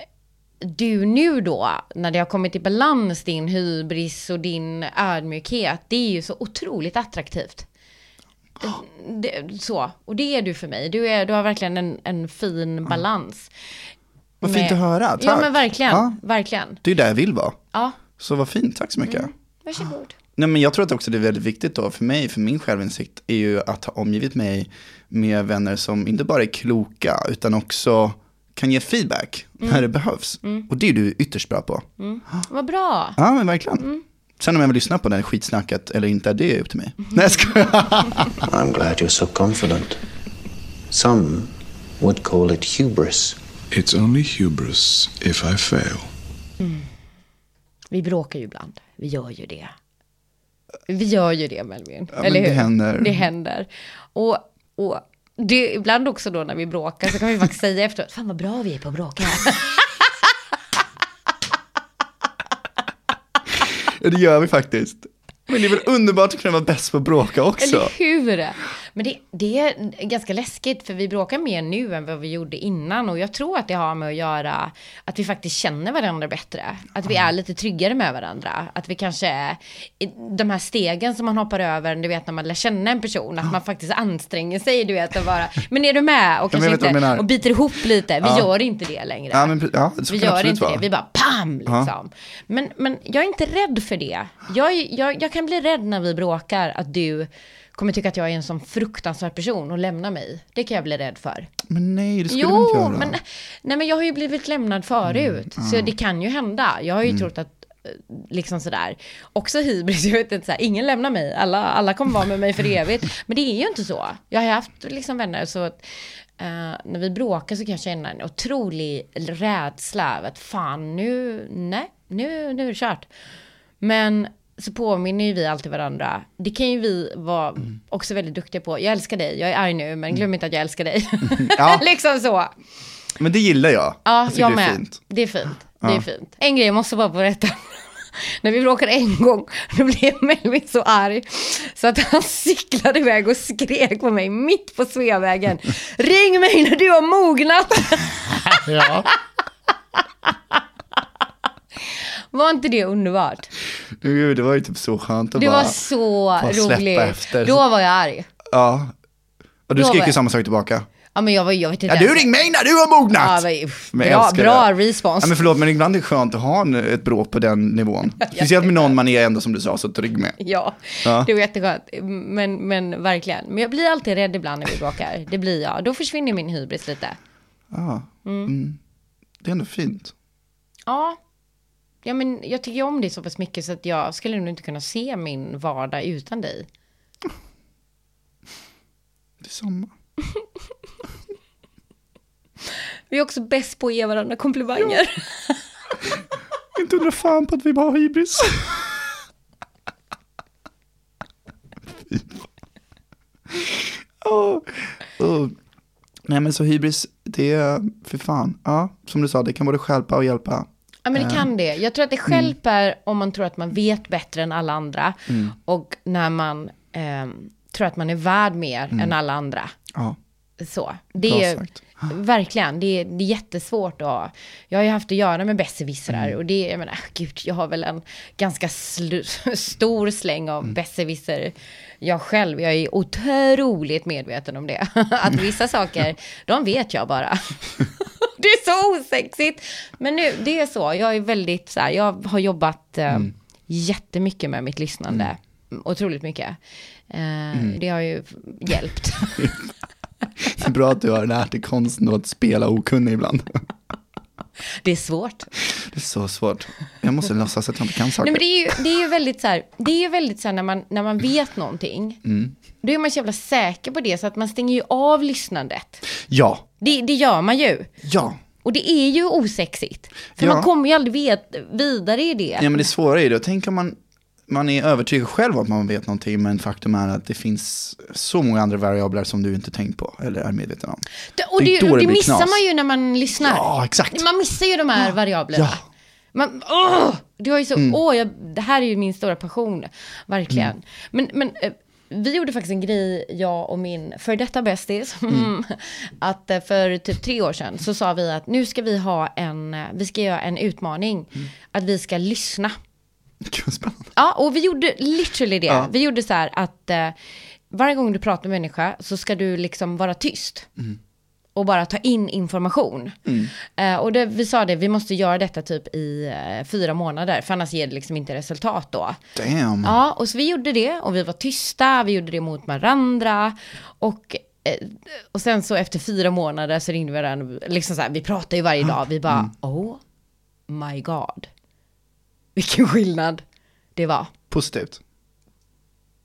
du nu då, när det har kommit i balans, din hybris och din ödmjukhet, det är ju så otroligt attraktivt. Det, så, och det är du för mig. Du, är, du har verkligen en, en fin balans. Vad fint Med- att höra, tack. Ja men verkligen, Ja. verkligen. Det är där jag vill vara. Ja, Så vad fint, tack så mycket. varsågod. Nej, men jag tror att också det är väldigt viktigt då för mig, för min självinsikt, är ju att ha omgivit mig med vänner som inte bara är kloka, utan också kan ge feedback Mm. när det behövs. Och det är du ytterst bra på. Vad bra. Ja, men verkligen. Mm. Sen om jag vill lyssna på det här skitsnacket eller inte, det är upp till mig. Mm. Nej, jag skojar. I'm glad you're so confident. Some would call it hubris. It's only hubris if I fail. Vi bråkar ju ibland. Vi gör ju det. Vi gör ju det Melvin. men eller hur? det händer. Det händer. Och, och det, ibland också då när vi bråkar så kan vi faktiskt säga efteråt, fan vad bra vi är på att bråka. det gör vi faktiskt. Men det är väl underbart att kunna vara bäst på att bråka också. Eller hur? Men det, det är ganska läskigt för vi bråkar mer nu än vad vi gjorde innan och jag tror att det har med att göra att vi faktiskt känner varandra bättre. Att vi är lite tryggare med varandra. Att vi kanske är de här stegen som man hoppar över, du vet när man lär känna en person, att man faktiskt anstränger sig, du vet, och bara, men är du med? Och kanske inte, och biter ihop lite. Vi Ja. gör inte det längre. Ja, men, ja, Vi gör inte vara. det, vi bara pam liksom. Men, men jag är inte rädd för det. Jag, jag, jag kan bli rädd när vi bråkar att du kommer tycka att jag är en sån fruktansvärd person och lämna mig. Det kan jag bli rädd för. Men nej, det skulle du inte Jo, göra. men, nej, men jag har ju blivit lämnad förut. Så det kan ju hända. Jag har ju trott att liksom sådär. Också hybris, jag vet inte, så här, ingen lämnar mig, alla, alla kommer vara med mig för evigt. Men det är ju inte så. Jag har haft liksom vänner så att eh, när vi bråkar så kan jag känna en otrolig rädsla över att fan nu, nej, nu, nu är det kört. Men så påminner ju vi alltid varandra. Det kan ju vi vara också väldigt duktiga på. Jag älskar dig, jag är arg nu, men glöm inte att jag älskar dig. Ja. liksom så. Men det gillar jag. Ja, tycker jag det är med. fint. Det är fint. Det är fint. En grej jag måste bara berätta. När vi bråkade en gång, då blev Melvin så arg. Så att han cyklade iväg och skrek på mig mitt på Sveavägen. Ring mig när du har mognat! Ja. Var inte det underbart? Gud, det var ju typ så skönt att Det bara... var så roligt. efter. Då var jag arg. Ja. Och du Då skrek var ju jag- samma sak tillbaka. Ja men jag var jag vet inte. Ja, du ens- ring mig när du har mognat! Ja, men, uff, Men jag bra, älskar bra respons. Ja, men förlåt, men ibland är det skönt att ha en, ett bråk på den nivån. Speciellt med någon man är ändå som du sa, så ring med. Ja, Ja. det var jätteskönt. Men, men verkligen. Men jag blir alltid rädd ibland när vi bråkar. Det blir jag. Då försvinner min hybris lite. Ja. Mm. Det är ändå fint. Ja. Ja, men jag tycker om dig så pass mycket så att jag skulle nog inte kunna se min vardag utan dig. Det är samma. Vi är också bäst på att ge varandra komplimanger. Inte undra fan på att vi bara har hybris. Åh, åh. Nej men så hybris, det är, för fan, ja, som du sa, det kan både stjälpa och hjälpa. Ja, men det kan det. Jag tror att det stjälper om man tror att man vet bättre än alla andra. Och när man ehm, tror att man är värd mer än alla andra. Ja, Så. Det är. Verkligen, det är, det är jättesvårt att... Jag har ju haft att göra med besserwissrar Mm. och det, jag menar, gud, jag har väl en ganska slu, stor släng av Mm. besserwisser. Jag själv, jag är otroligt medveten om det. Att vissa saker, de vet jag bara. Det är så osexigt. Men nu, det är så, jag är väldigt så här, jag har jobbat eh, Mm. jättemycket med mitt lyssnande. Otroligt mycket. Eh, Mm. Det har ju hjälpt. Det är bra att du har lärt dig konsten att spela okunnig ibland. Det är svårt. Det är så svårt. Jag måste låtsas att jag inte kan saker. Nej men det är ju, det är ju väldigt så här, det är ju väldigt så här när man, när man vet någonting. Mm. Då är man så jävla säker på det så att man stänger ju av lyssnandet. Ja, Det, det gör man ju. ja. Och det är ju osexigt. För Ja. man kommer ju aldrig vet, vidare i det. Ja men det svåra är ju då, tänk om man, man är övertygad själv om att man vet någonting, men faktum är att det finns så många andra variabler som du inte tänkt på eller är medveten om. Det- och det det, då det det missar knas. man ju när man lyssnar. Ja, exakt. Man missar ju de här variablerna. Ja. Man, åh, du har ju så, Mm. åh, jag, det här är ju min stora passion, verkligen. Men, men eh, vi gjorde faktiskt en grej, jag och min för detta bästis, Mm. att eh, för typ tre år sedan så sa vi att nu ska vi ha en, eh, vi ska göra en utmaning, Mm. att vi ska lyssna. Gud spännande. Ja, och vi gjorde literally det. Ja. Vi gjorde så här att eh, varje gång du pratar med en människa så ska du liksom vara tyst. Och bara ta in information. Eh, och det, vi sa det, vi måste göra detta typ i eh, fyra månader, för annars ger det liksom inte resultat då. Damn. Ja, och så vi gjorde det och vi var tysta, vi gjorde det mot varandra. Och, eh, och sen så efter fyra månader så ringde vi varandra, liksom så här, vi pratar ju varje dag, vi bara, oh my god. Vilken skillnad det var. Positivt.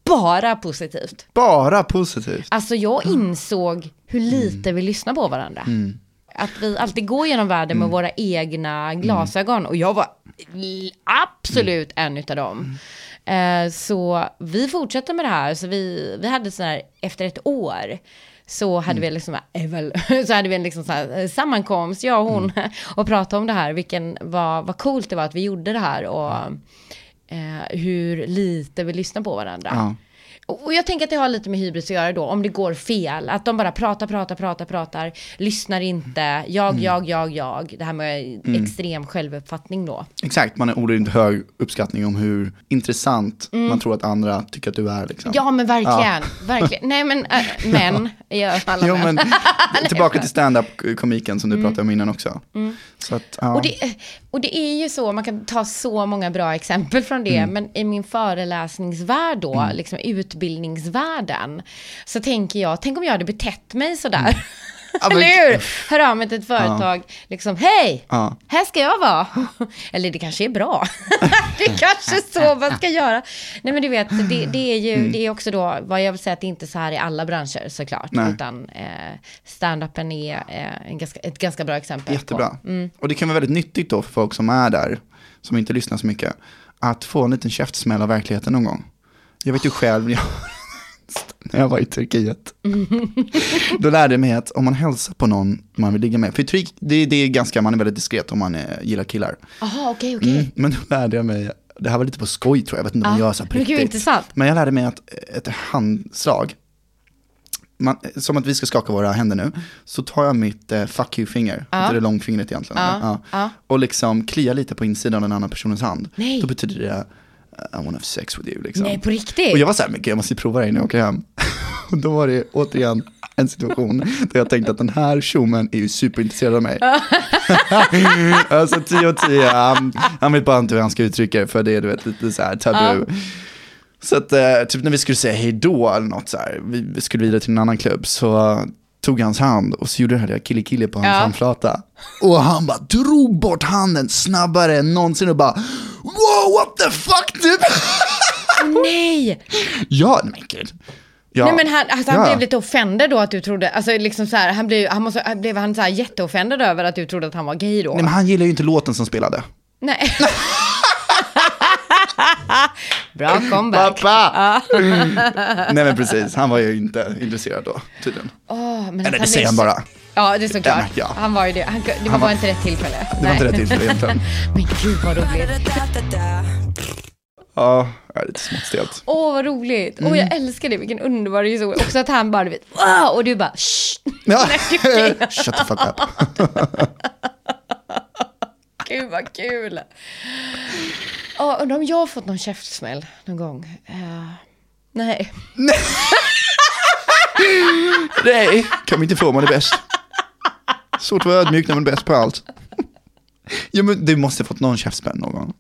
Bara positivt. Bara positivt. Alltså jag insåg hur lite vi lyssnar på varandra. Att vi alltid går genom världen med våra egna glasögon. Och jag var absolut en utav dem. Eh, så vi fortsätter med det här. Så vi, vi hade så här, efter ett år. Så hade vi liksom, eh, så hade vi en liksom så eh, sammankomst, jag och hon, och pratade om det här. Vilken, vad, vad coolt det var att vi gjorde det här. Och eh, hur lite vi lyssnar på varandra. Ja. Och jag tänker att det har lite med hybris att göra då, om det går fel. Att de bara pratar, pratar, pratar, pratar, lyssnar inte, jag, jag, jag, jag. Det här med extrem självuppfattning då. Exakt, man har orimligt hög uppskattning om hur intressant man tror att andra tycker att du är. Liksom. Ja men verkligen, verkligen. Nej men, äh, men, ja, alla Jo, män. men tillbaka till stand-up-komiken som du pratade om innan också. Så att, ja. Och det, och det är ju så, man kan ta så många bra exempel från det, men i min föreläsningsvärld då, liksom utbildningsvärlden, så tänker jag, tänk om jag hade betett mig sådär. Men- Eller hur? Hör av mig till ett företag, liksom hej, Ja. här ska jag vara. Eller det kanske är bra. det är kanske så man ska göra. Nej men du vet, det, det är ju, Mm. det är också då, vad jag vill säga att det är inte så här i alla branscher såklart. Nej. Utan eh, stand-upen är eh, en ganska, ett ganska bra exempel. Jättebra. På. Mm. Och det kan vara väldigt nyttigt då för folk som är där, som inte lyssnar så mycket, att få en liten käftsmäll av verkligheten någon gång. Jag vet ju själv, jag, när jag var i Turkiet, då lärde jag mig att om man hälsar på någon man vill ligga med, för i Turkiet, det, det är ganska, man är väldigt diskret om man eh, gillar killar. Jaha, okej, okej. Mm, men då lärde jag mig, det här var lite på skoj tror jag, jag vet inte om Ja, jag gör så här på men riktigt. Men jag lärde mig att ett handslag, man, som att vi ska skaka våra händer nu, så tar jag mitt eh, fuck you-finger, inte det långfingret egentligen, Ja, eller? ja. och liksom kliar lite på insidan av den andra personens hand. Nej. Då betyder det, I wanna have sex with you. Liksom. Nej, på riktigt? Och jag var så här, men gud, jag måste ju prova det innan jag åker hem. Och då var det återigen en situation där jag tänkte att den här tjommen är ju superintresserad av mig. alltså 10 och 10, han, han vet bara inte hur han ska uttrycka det för det är du vet, lite så här tabu. Så att eh, typ när vi skulle säga hej då eller något så här, vi, vi skulle vidare till en annan klubb så tog hans hand och så gjorde det här kille kille på hans Ja. handflata. Och han bara drog bort handen snabbare än någonsin och bara wow what the fuck typ. Nej! ja, men gud. Ja. Nej men han, alltså, han Ja. blev lite offended då att du trodde, alltså liksom så här, han blev, han måste, blev han så här jätteoffended över att du trodde att han var gay då? Nej men han gillar ju inte låten som spelade. Nej. Bra comeback. Pappa! Nej men precis, han var ju inte intresserad då tydligen. Åh, men Eller det säger han bara. Ja, det är såklart. Ja, ja. Han var ju det. Han, det var Han var- bara inte rätt tillfälle. Det var inte rätt tillfälle egentligen. men gud vad roligt. Ja, det är lite smått stelt. Åh, vad roligt. Mm. jag älskar det. Vilken underbar historia. Också att han bara, du vet, wow, och du bara, shh. Ja. Shut the fuck up. Gud vad kul. Ja, undrar om jag har fått någon käftsmäll någon gång. Eh, nej. Nej, kan vi inte få man är bäst. Svårt att vara ödmjuk när man är bäst på allt. Ja men du måste ha fått någon käftsmäll någon gång.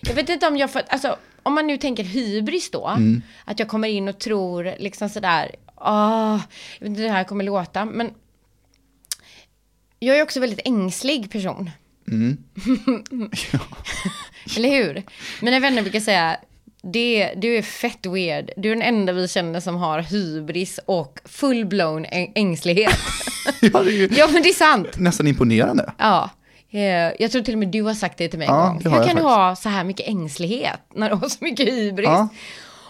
Jag vet inte om jag fått, alltså om man nu tänker hybris då, Mm. att jag kommer in och tror liksom sådär, ah, jag vet inte hur det här kommer låta, men jag är också väldigt ängslig person. Mm. Eller hur? Mina vänner brukar säga, det, du är fett weird. Du är den enda vi känner som har hybris och full-blown äng- ängslighet. Ja, det är ju ja, men det är sant. nästan imponerande. Ja. Eh, Jag tror till och med du har sagt det till mig Ja, en gång. Hur kan du ha så här mycket ängslighet när du har så mycket hybris? Ja.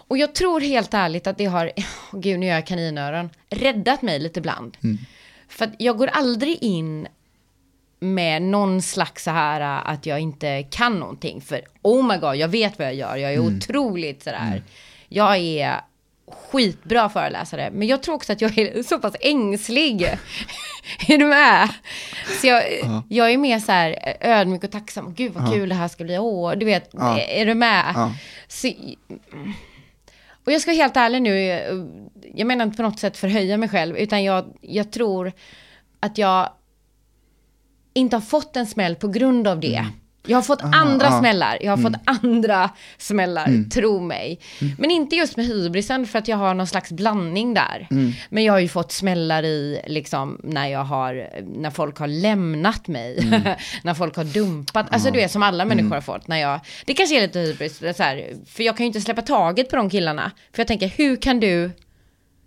Och jag tror helt ärligt att det har, oh, gud nu gör jag kaninöron, räddat mig lite ibland. Mm. För att jag går aldrig in med någon slags så här äh, att jag inte kan någonting. För oh my god, jag vet vad jag gör. Jag är Mm. otroligt sådär. Jag är skitbra föreläsare. Men jag tror också att jag är så pass ängslig. är du med? Så jag, jag är mer så här ödmjuk och tacksam. Gud vad kul det här ska bli. Åh, du vet, är du med? Så, och jag ska vara helt ärlig nu, jag menar inte på något sätt förhöja mig själv, utan jag, jag tror att jag inte har fått en smäll på grund av det. Jag har fått andra ah. smällar, jag har fått andra smällar, tro mig. Men inte just med hybrisen för att jag har någon slags blandning där. Men jag har ju fått smällar i, liksom, när jag har, när folk har lämnat mig, när folk har dumpat, alltså du vet som alla människor har fått. När jag, det kanske är lite hybris, det är så här, för jag kan ju inte släppa taget på de killarna. För jag tänker, hur kan du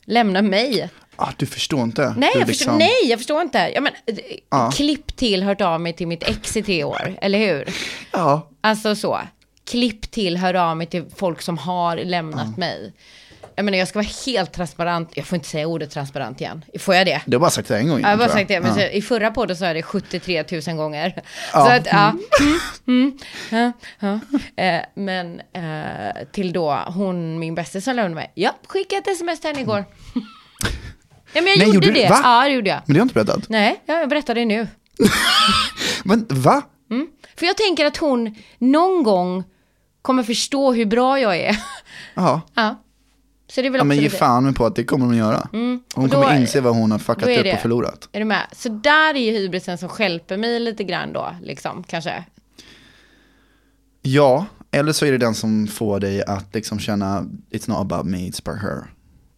lämna mig? Ah, du förstår inte. Nej, jag liksom- förstår, nej, jag förstår inte. Ja, men, Ja. Klipp till hört av mig till mitt ex i tre år, eller hur? Ja, Alltså så. Klipp till hör av mig till folk som har lämnat mig. Jag menar, jag ska vara helt transparent. Jag får inte säga ordet transparent igen. Får jag det? du har bara sagt det en gång Ja, jag har bara sagt det, men så, i förra podden så är det 73 000 gånger. Ja. Så att, ja. Mm, mm, ja, ja. Eh, men eh, till då hon, min bästis som lämnade mig. Ja, skickade ett sms till henne igår. ja, men jag Nej, gjorde, du? det. Va? Ja, det gjorde jag. Men det har inte berättat. Nej, ja, jag berättar det nu. Men va? För jag tänker att hon någon gång kommer förstå hur bra jag är. Ja. ja. Så det är väl Ja, men ge fan med på att det kommer hon göra. Hon Och då- kommer inse vad hon har fuckat är upp och förlorat. Är du med? Så där är ju hybrisen som stjälper mig lite grann då, liksom, kanske. Ja, eller så är det den som får dig att liksom känna it's not about me, it's about her.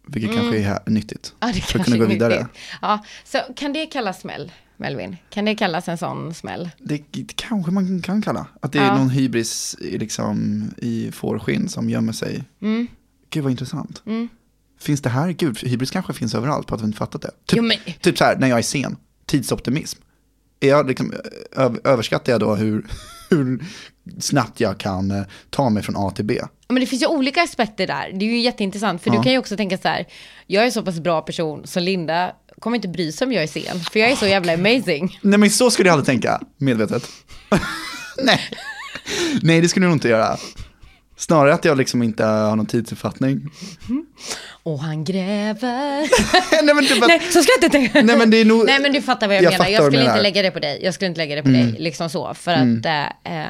vilket kanske är nyttigt. Ja, det för att kunna gå är vidare. Ja, så kan det kallas smäll, Melvin? Kan det kallas en sån smäll? Det, det kanske man kan kalla. Att det är Ja. någon hybris i, liksom, i fårskinn som gömmer sig. Mm. Gud vad intressant. Finns det här, gud, hybris kanske finns överallt på att vi inte fattat det. Typ, Jo, men- typ så här, när jag är sen, tidsoptimism. Är jag liksom, överskattar jag då hur, hur snabbt jag kan eh, ta mig från A till B? Men det finns ju olika aspekter där. Det är ju jätteintressant. För Ja. du kan ju också tänka så här. Jag är så pass bra person så Linda kommer inte bry sig om jag är sen. För jag är så jävla amazing. Nej men så skulle jag aldrig tänka, medvetet. Nej. Nej, det skulle jag nog inte göra. Snarare att jag liksom inte har någon tidsuppfattning. Och han gräver. Nej men typ att, Nej, så ska jag inte tänka. Nej, men det är nog- Nej men du fattar vad jag, Jag menar. fattar Jag skulle inte lägga det på dig. Jag skulle inte lägga det på dig. Liksom så. För att eh, eh,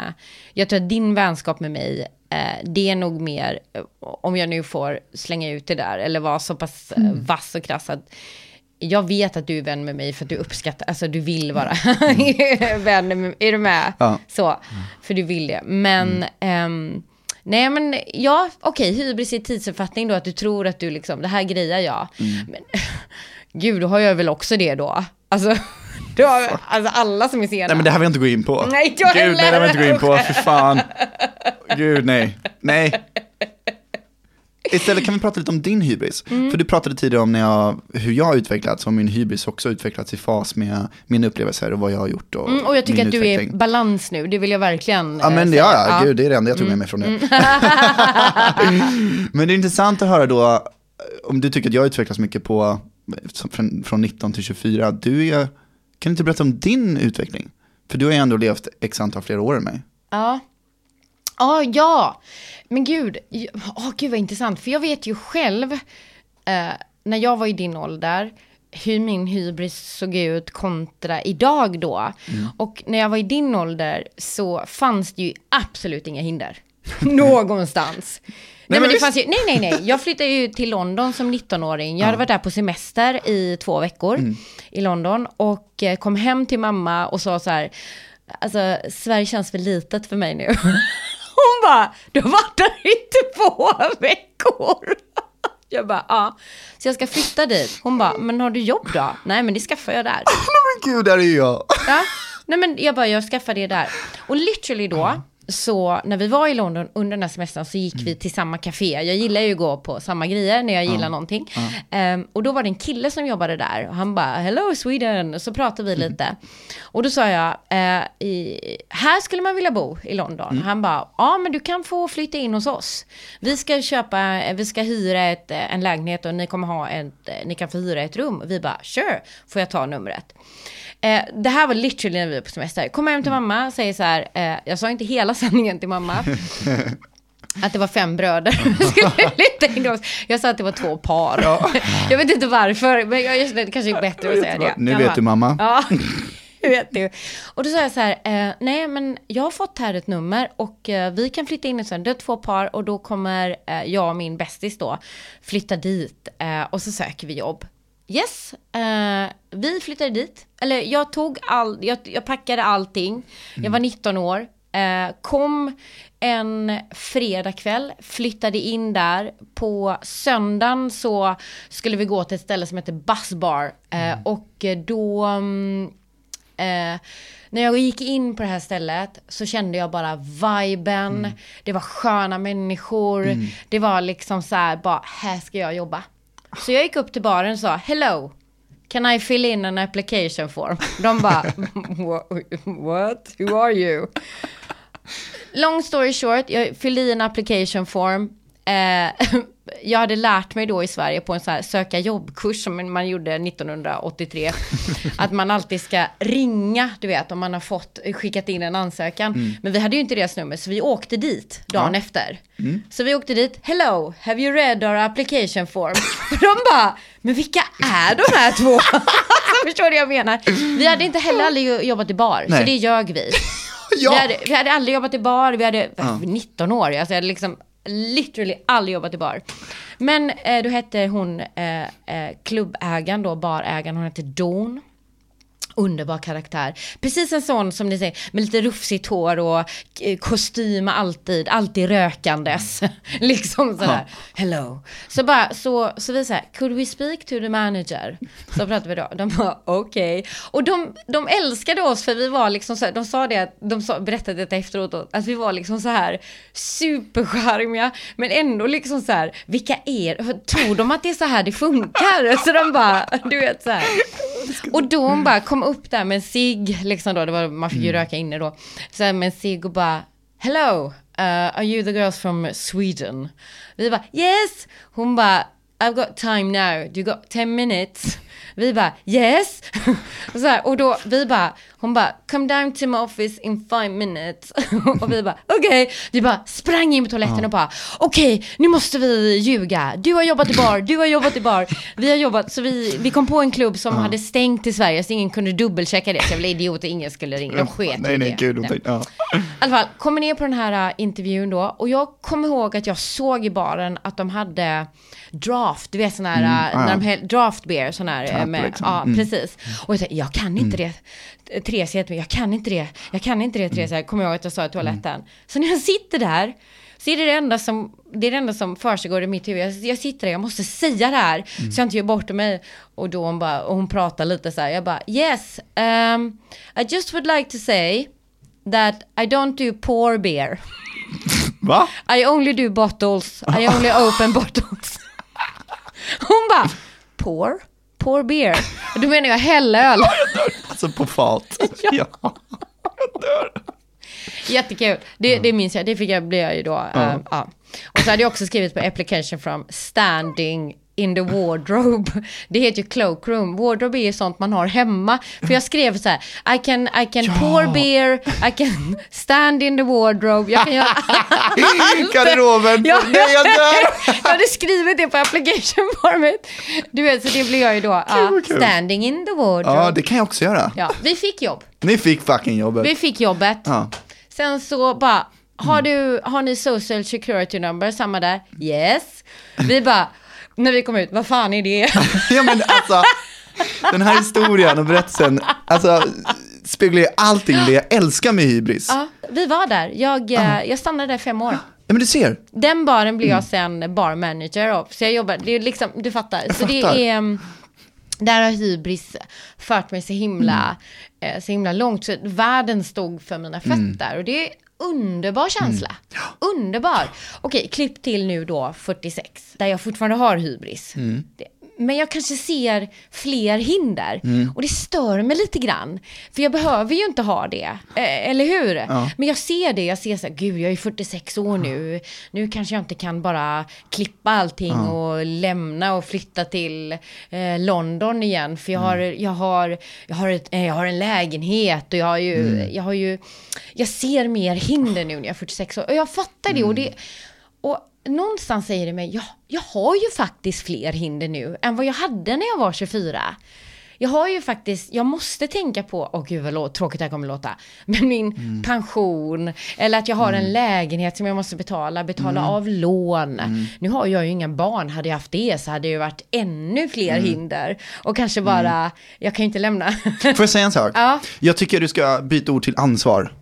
jag tror att din vänskap med mig, eh, det är nog mer, om jag nu får slänga ut det där, eller vara så pass eh, vass och krass att jag vet att du är vän med mig för att du uppskattar, alltså du vill vara vän med mig. Är du med? Ja. Så, för du vill det. Men, ehm, nej men ja, okej, hybris i tidsuppfattning då, att du tror att du liksom, det här grejar jag. Men gud, då har jag väl också det då. Alltså, då har, alltså alla som är sena. nej men det här vill jag inte gå in på. Nej, jag Gud, nej det här vill jag inte gå in på, för fan. Gud, nej. Nej. Istället kan vi prata lite om din hybris. Mm. För du pratade tidigare om när jag, hur jag har utvecklats och min hybris också utvecklats i fas med mina upplevelser och vad jag har gjort. Och, Mm, och jag tycker att du är i utveckling. balans nu, det vill jag verkligen Ja eh, men det, säga. ja, ja, gud det är det enda jag tog med mig från det. men det är intressant att höra då, om du tycker att jag utvecklas mycket på, från, från 19 till 24, du är, kan du inte berätta om din utveckling? För du har ju ändå levt x antal fler år än mig. Ja. Ja, ja. Men gud, oh, gud vad intressant. För jag vet ju själv, eh, när jag var i din ålder, hur min hybris såg ut kontra idag då. Och när jag var i din ålder så fanns det ju absolut inga hinder. Någonstans. Nej, men men det visst. fanns ju, nej, nej, nej. Jag flyttade ju till London som 19-åring. Jag hade varit där på semester i två veckor i London. Och eh, kom hem till mamma och sa så här, alltså Sverige känns för litet för mig nu. Hon bara, du har varit där i två veckor. Jag bara, ja. Så jag ska flytta dit. Hon bara, men har du jobb då? Nej, men det skaffar jag där. Nej men gud, där är jag. Ja. Nej men jag bara, jag skaffar det där. Och literally då, så när vi var i London under den här semestern så gick vi till samma café. Jag gillar ju att gå på samma grejer när jag gillar någonting. Ehm, och då var det en kille som jobbade där och han bara, hello Sweden, så pratade vi lite. Och då sa jag, eh, i, här skulle man vilja bo i London. Han bara, ja men du kan få flytta in hos oss. Vi ska köpa, vi ska hyra ett, eh, en lägenhet och ni kommer ha ett, eh, ni kan få hyra ett rum. Vi bara, sure, får jag ta numret? Eh, det här var literally när vi var på semester. Kommer hem till mamma, säger så här, eh, jag sa inte hela sanningen till mamma. Att det var fem bröder. Jag sa att det var två par. jag vet inte varför, men jag, det kanske är bättre att säga det. Nu vet du mamma. Ja, nu vet du. Och då sa jag så här, eh, nej men jag har fått här ett nummer och eh, vi kan flytta in i sen. Det är två par och då kommer eh, jag och min bästis då flytta dit och så söker vi jobb. Yes, vi flyttade dit. Eller jag tog all, jag, jag packade allting. Jag var 19 år. Eh, kom en fredagkväll, flyttade in där. På söndagen så skulle vi gå till ett ställe som heter Buzzbar. Eh, Och då... mm, Eh, när jag gick in på det här stället så kände jag bara viben. Det var sköna människor. Det var liksom så här, bara här ska jag jobba. Så jag gick upp till baren och sa hello. Can I fill in an application form? De bara what? Who are you? Long story short, jag fyllde i en application form. Eh, jag hade lärt mig då i Sverige på en sån här söka jobbkurs som man gjorde 1983. att man alltid ska ringa, du vet, om man har fått skickat in en ansökan. Men vi hade ju inte deras nummer, så vi åkte dit dagen efter. Så vi åkte dit, hello, have you read our application form? De bara, men vilka är de här två? alltså, förstår du vad jag menar? Vi hade inte heller aldrig jobbat i bar, så Nej. det ljög vi. Ja. Vi, hade, vi hade aldrig jobbat i bar, vi hade 19 år, alltså jag hade liksom literally aldrig jobbat i bar. Men eh, då hette hon, eh, eh, klubbägaren då, barägaren, hon hette Dawn. Underbar karaktär. Precis en sån som ni säger, med lite rufsigt hår och eh, kostym alltid, alltid rökandes. liksom sådär, hello. Så bara, så, så vi säger, could we speak to the manager? Så pratade vi då, de bara okej. Och de, de älskade oss för vi var liksom så de sa det, de sa, berättade detta efteråt, att vi var liksom så här supercharmiga, men ändå liksom så här, vilka är Tror de att det är så här det funkar? Så de bara, du vet så här. Och då hon bara kom upp där med en cigg, liksom då, det var, man fick ju röka inne då, så här med en cigg och bara, hello, uh, are you the girls from Sweden? Vi bara, yes! Hon bara, I've got time now, you got 10 minutes? Vi bara, yes! Och, så här, och då, vi bara, hon bara, come down to my office in five minutes. och vi bara, okej. Vi bara sprang in på toaletten och bara, okej, nu måste vi ljuga. Du har jobbat i bar, du har jobbat i bar. Vi har jobbat, så vi, vi kom på en klubb som hade stängt i Sverige, så ingen kunde dubbelchecka det. Så jag blev idiot och ingen skulle ringa. De sket Nej, nej, det. gud. Nej. Ja. I alla fall, kommer ner på den här äh, intervjun då och jag kommer ihåg att jag såg i baren att de hade draft, du vet sån här, äh, ja. när de draft beer, sån här, äh, med, liksom. ja Mm. precis. Och jag tänkte, jag kan inte det. Therese heter mig, jag kan inte det, jag kan inte det Therese, kommer jag ihåg att jag sa i toaletten. Så när jag sitter där, så är det det enda som, det är det enda som försiggår i mitt huvud. Jag, jag sitter där, jag måste säga det här, så jag inte gör bort mig. Och då hon bara, och hon pratar lite så här, jag bara, yes, um, I just would like to say that I don't do poor beer. Va? I only do bottles. I only open bottles. Hon bara, poor? Poor beer? Då menar jag hällöl. Alltså på fat. ja. Jag dör. Jättekul. Det, det minns jag. Det fick jag, blev jag ju då. ja. Och så hade jag också skrivit på application from standing in the wardrobe. Det heter ju cloakroom. Wardrobe är ju sånt man har hemma. För jag skrev så här, I can, I can pour beer, I can stand in the wardrobe. Jag kan göra Garderoben. Ja, Nej, jag dör. jag hade skrivit det på application formet. Du vet, så det blev jag ju då. Ja, vad kul. standing in the wardrobe. Ja, det kan jag också göra. Ja, vi fick jobb. Ni fick fucking jobbet. Vi fick jobbet. Ja. Sen så bara, har, du, har ni social security number? Samma där. Yes. Vi bara, när vi kom ut, vad fan är det? ja men alltså, den här historien och berättelsen, alltså speglar ju allting det jag älskar med hybris. Ja, Ja, vi var där. Jag, eh, jag stannade där fem år. men du ser, Den baren blev jag sen barmanager av. Så jag jobbar, det är liksom, du fattar. så det fattar. är, mm, där har hybris fört mig så himla, Mm. eh, så himla långt. Så världen stod för mina fötter. Och det underbar känsla. Mm. Underbar. Okej, klipp till nu då 46. Där jag fortfarande har hybris. Mm. Det, men jag kanske ser fler hinder. Mm. Och det stör mig lite grann. För jag behöver ju inte ha det. Eh, eller hur? Men jag ser det. Jag ser så här, gud jag är 46 år nu. Nu kanske jag inte kan bara klippa allting och lämna och flytta till eh, London igen. För jag har, jag har, jag har, ett, eh, jag har en lägenhet och jag har ju, jag har ju, jag ser mer hinder nu när jag är 46 år. Och jag fattar det. Och det och någonstans säger det mig, ja, jag har ju faktiskt fler hinder nu än vad jag hade när jag var 24. Jag har ju faktiskt, jag måste tänka på, åh gud vad tråkigt det här kommer låta, men min pension, eller att jag har en lägenhet som jag måste betala, betala av lån. Nu har jag ju inga barn, hade jag haft det så hade det ju varit ännu fler hinder. Och kanske bara, jag kan ju inte lämna. får jag säga en sak? Ja. Jag tycker du ska byta ord till ansvar.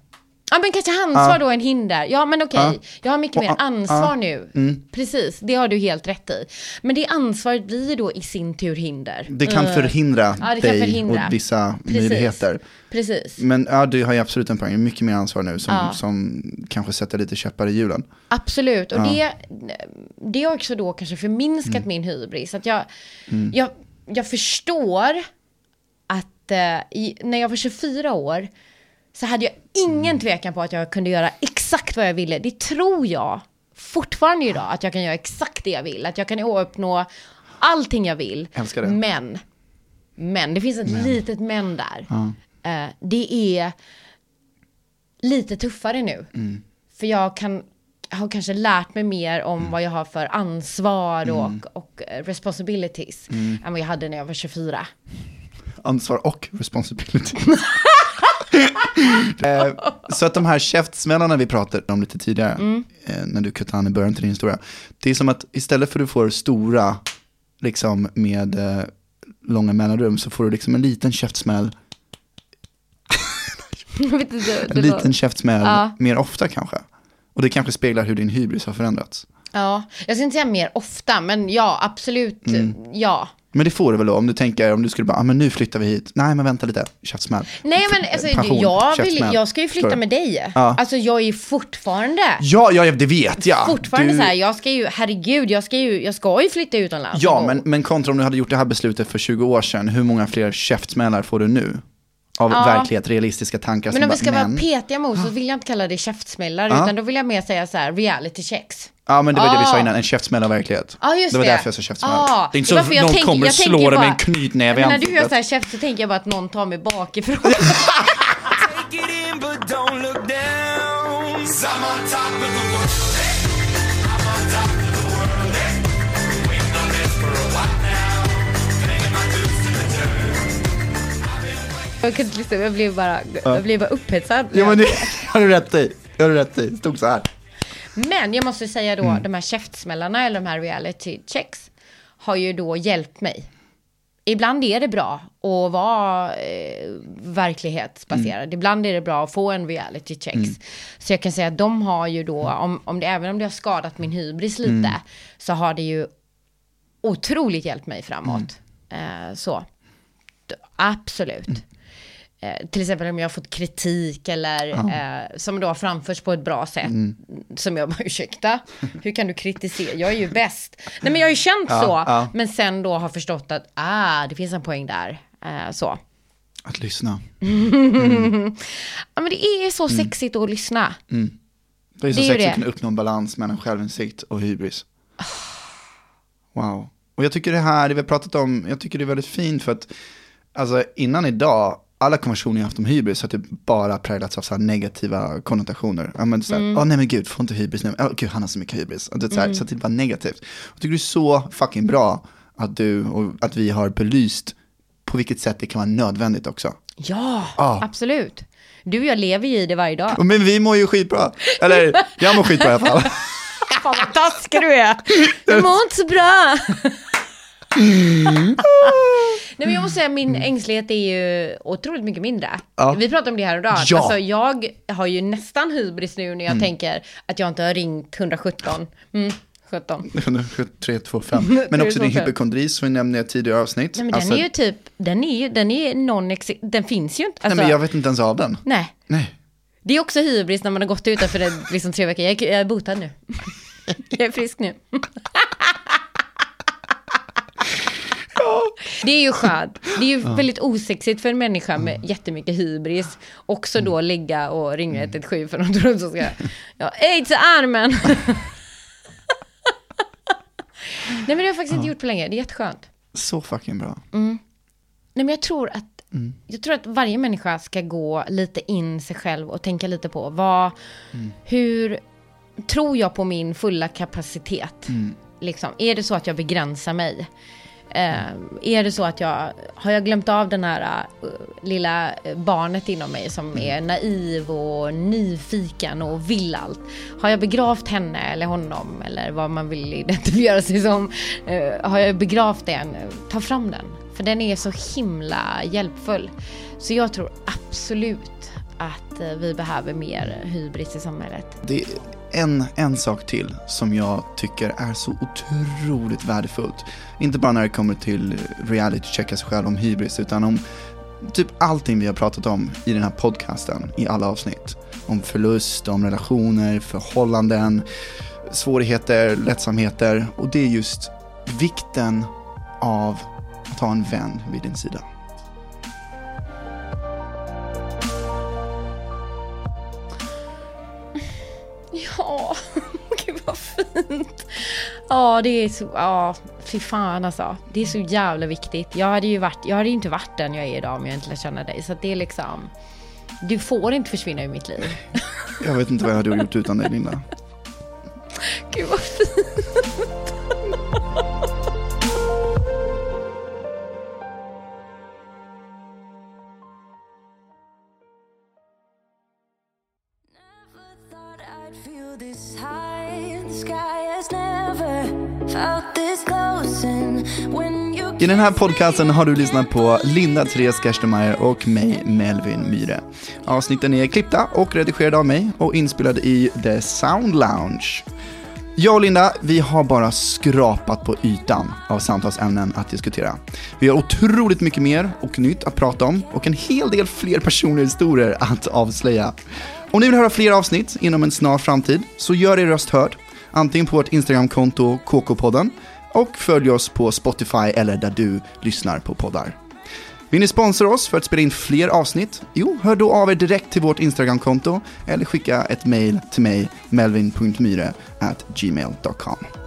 Ja men kanske ansvar då en hinder. Ja men okej, Ja. jag har mycket mer ansvar ah, nu. mm. Precis, det har du helt rätt i. Men det ansvaret blir då i sin tur hinder. Det kan Eh, förhindra ja, det kan dig förhindra. och vissa Precis. möjligheter. Precis, Men ja, du har ju absolut en poäng, mycket mer ansvar nu som, Ja. som kanske sätter lite käppar i hjulen. absolut. Och Ja. det, det har också då kanske förminskat Mm. min hybris. Att jag, jag, jag förstår att eh, i, när jag var 24 år så hade jag ingen Mm. tvekan på att jag kunde göra exakt vad jag ville. Det tror jag fortfarande idag, att jag kan göra exakt det jag vill. Att jag kan uppnå allting jag vill. Älskar det. Men, men, det finns ett litet men där. Ja. Eh, det är lite tuffare nu. Mm. För jag kan har kanske lärt mig mer om Mm. vad jag har för ansvar och, och eh, responsibilities Mm. än vad jag hade när jag var 24. Ansvar och responsibility. eh, så att de här käftsmällarna vi pratade om lite tidigare, Mm. eh, när du kuttade an i början till din historia, det är som att istället för att du får stora, liksom med eh, långa mellanrum, så får du liksom en liten käftsmäll En liten käftsmäll Ja. mer ofta kanske. Och det kanske speglar hur din hybris har förändrats. Ja, jag ska inte säga mer ofta, men ja, absolut, Mm. ja. Men det får du väl då, om du tänker, om du skulle bara, ah, men nu flyttar vi hit. Nej, men vänta lite, käftsmäll. Nej men alltså, Pension, jag, vill, jag ska ju flytta med dig. Ja. Alltså jag är ju fortfarande, Ja, ja, det vet jag. fortfarande Du- så här, jag ska ju, herregud, jag ska ju, jag ska ju flytta utomlands. Ja, men, men kontra om du hade gjort det här beslutet för 20 år sedan, hur många fler käftsmällar får du nu? Av Ja. verklighet, realistiska tankar Men om vi ska men... vara petiga mot så vill jag inte kalla det käftsmällar, Ja. utan då vill jag mer säga så här, reality checks. Ja, men det var det vi sa Ah. innan, en käftsmäll av verklighet. Ja, just det var det. därför jag sa käftsmäll. Ah, det är inte så att någon tänker- kommer jag slå tänker dig med en knytnäve i Men när du gör ansiktet. så här käft så tänker jag bara att någon tar mig bakifrån. Jag, kunde inte lyssna, jag blev bara, jag blev bara upphetsad. Ja, men det har du rätt i. Det har du rätt i. Det stod så här. Men jag måste säga då, Mm. de här käftsmällarna eller de här reality checks har ju då hjälpt mig. Ibland är det bra att vara eh, verklighetsbaserad. Mm. Ibland är det bra att få en reality checks. Så jag kan säga att de har ju då, om, om det, även om det har skadat min hybris lite, Mm. så har det ju otroligt hjälpt mig framåt. Mm. Eh, så, absolut. Eh, till exempel om jag har fått kritik eller eh, som då har framförts på ett bra sätt. Mm. Som jag bara, ursäkta, hur kan du kritisera? Jag är ju bäst. Nej men jag har ju känt Ja, så, ja. men sen då har förstått att, ah, det finns en poäng där. Eh, så. Att lyssna. Ja men det är så sexigt att lyssna. Det är så Det är sexigt att kunna uppnå en balans mellan självinsikt och hybris. Wow. Och jag tycker det här, det vi har pratat om, jag tycker det är väldigt fint för att, alltså innan idag, alla konversationer jag haft om hybris har typ bara präglats av så negativa konnotationer. Ja men såhär, åh nej men gud, får inte hybris nu. Åh gud, han har så mycket hybris. Och det är så, här, så att det bara negativt. Jag tycker det är så fucking bra att du och att vi har belyst på vilket sätt det kan vara nödvändigt också. Ja, Ah. absolut. Du och jag lever ju i det varje dag. Men vi mår ju skitbra. Eller, jag mår skitbra i alla fall. Fan vad taskig du är. Du mår inte så bra. Nej men jag måste säga min ängslighet är ju otroligt mycket mindre. Ja. Vi pratade om det här idag. Ja. Mm. Alltså jag har ju nästan hybris nu när jag tänker att jag inte har ringt 117. Mm, 17. 3, 2, 5. Men också din 3, 2, 5. hypokondri som vi nämnde i ett tidigare avsnitt. Nej men Alltså, den är ju typ, den är ju, den är non den finns ju inte. Nej Alltså, men jag vet inte ens av den. nej. Nej. Det är också hybris när man har gått utanför det liksom tre veckor. Jag är, jag är botad nu. Jag är frisk nu. Det är ju skönt. Det är ju väldigt osexigt för en människa med jättemycket hybris. Också då ligga och ringa 117 för de tror att de ska... Ja, aids i armen! Nej men det har jag faktiskt inte gjort på länge. Det är jätteskönt. Så fucking bra. Nej, men jag tror att jag tror att varje människa ska gå lite in sig själv och tänka lite på vad, hur tror jag på min fulla kapacitet? Liksom, är det så att jag begränsar mig? Eh, är det så att jag, har jag glömt av den här uh, lilla eh, barnet inom mig som är naiv och nyfiken och vill allt? Har jag begravt henne eller honom eller vad man vill identifiera sig som? Eh, har jag begravt den? Ta fram den. För den är så himla hjälpfull. Så jag tror absolut att eh, vi behöver mer hybris i samhället. Det en, en sak till som jag tycker är så otroligt värdefullt. Inte bara när det kommer till reality-checka sig själv om hybris, utan om typ allting vi har pratat om i den här podcasten i alla avsnitt. Om förlust, om relationer, förhållanden, svårigheter, lättsamheter. Och det är just vikten av att ha en vän vid din sida. Ja, gud vad fint. Ja, det är så, ja, fy fan alltså. Det är så jävla viktigt. Jag hade ju varit, jag hade ju inte varit den jag är idag om jag inte lärde känna dig. Så att det är liksom, du får inte försvinna ur mitt liv. Jag vet inte vad jag hade gjort utan dig, Linda. Gud vad fint. I den här podcasten har du lyssnat på Linda Therese Gerstenmeier och mig, Melvin Myre. Avsnitten är klippta och redigerade av mig och inspelade i The Sound Lounge. Jag och Linda, vi har bara skrapat på ytan av samtalsämnen att diskutera. Vi har otroligt mycket mer och nytt att prata om och en hel del fler personliga historier att avslöja. Om ni vill höra fler avsnitt inom en snar framtid så gör er röst hörd. Antingen på vårt Instagramkonto KK-podden och följ oss på Spotify eller där du lyssnar på poddar. Vill ni sponsra oss för att spela in fler avsnitt? Jo, hör då av er direkt till vårt Instagramkonto eller skicka ett mail till mig, melvin.myre gmail.com.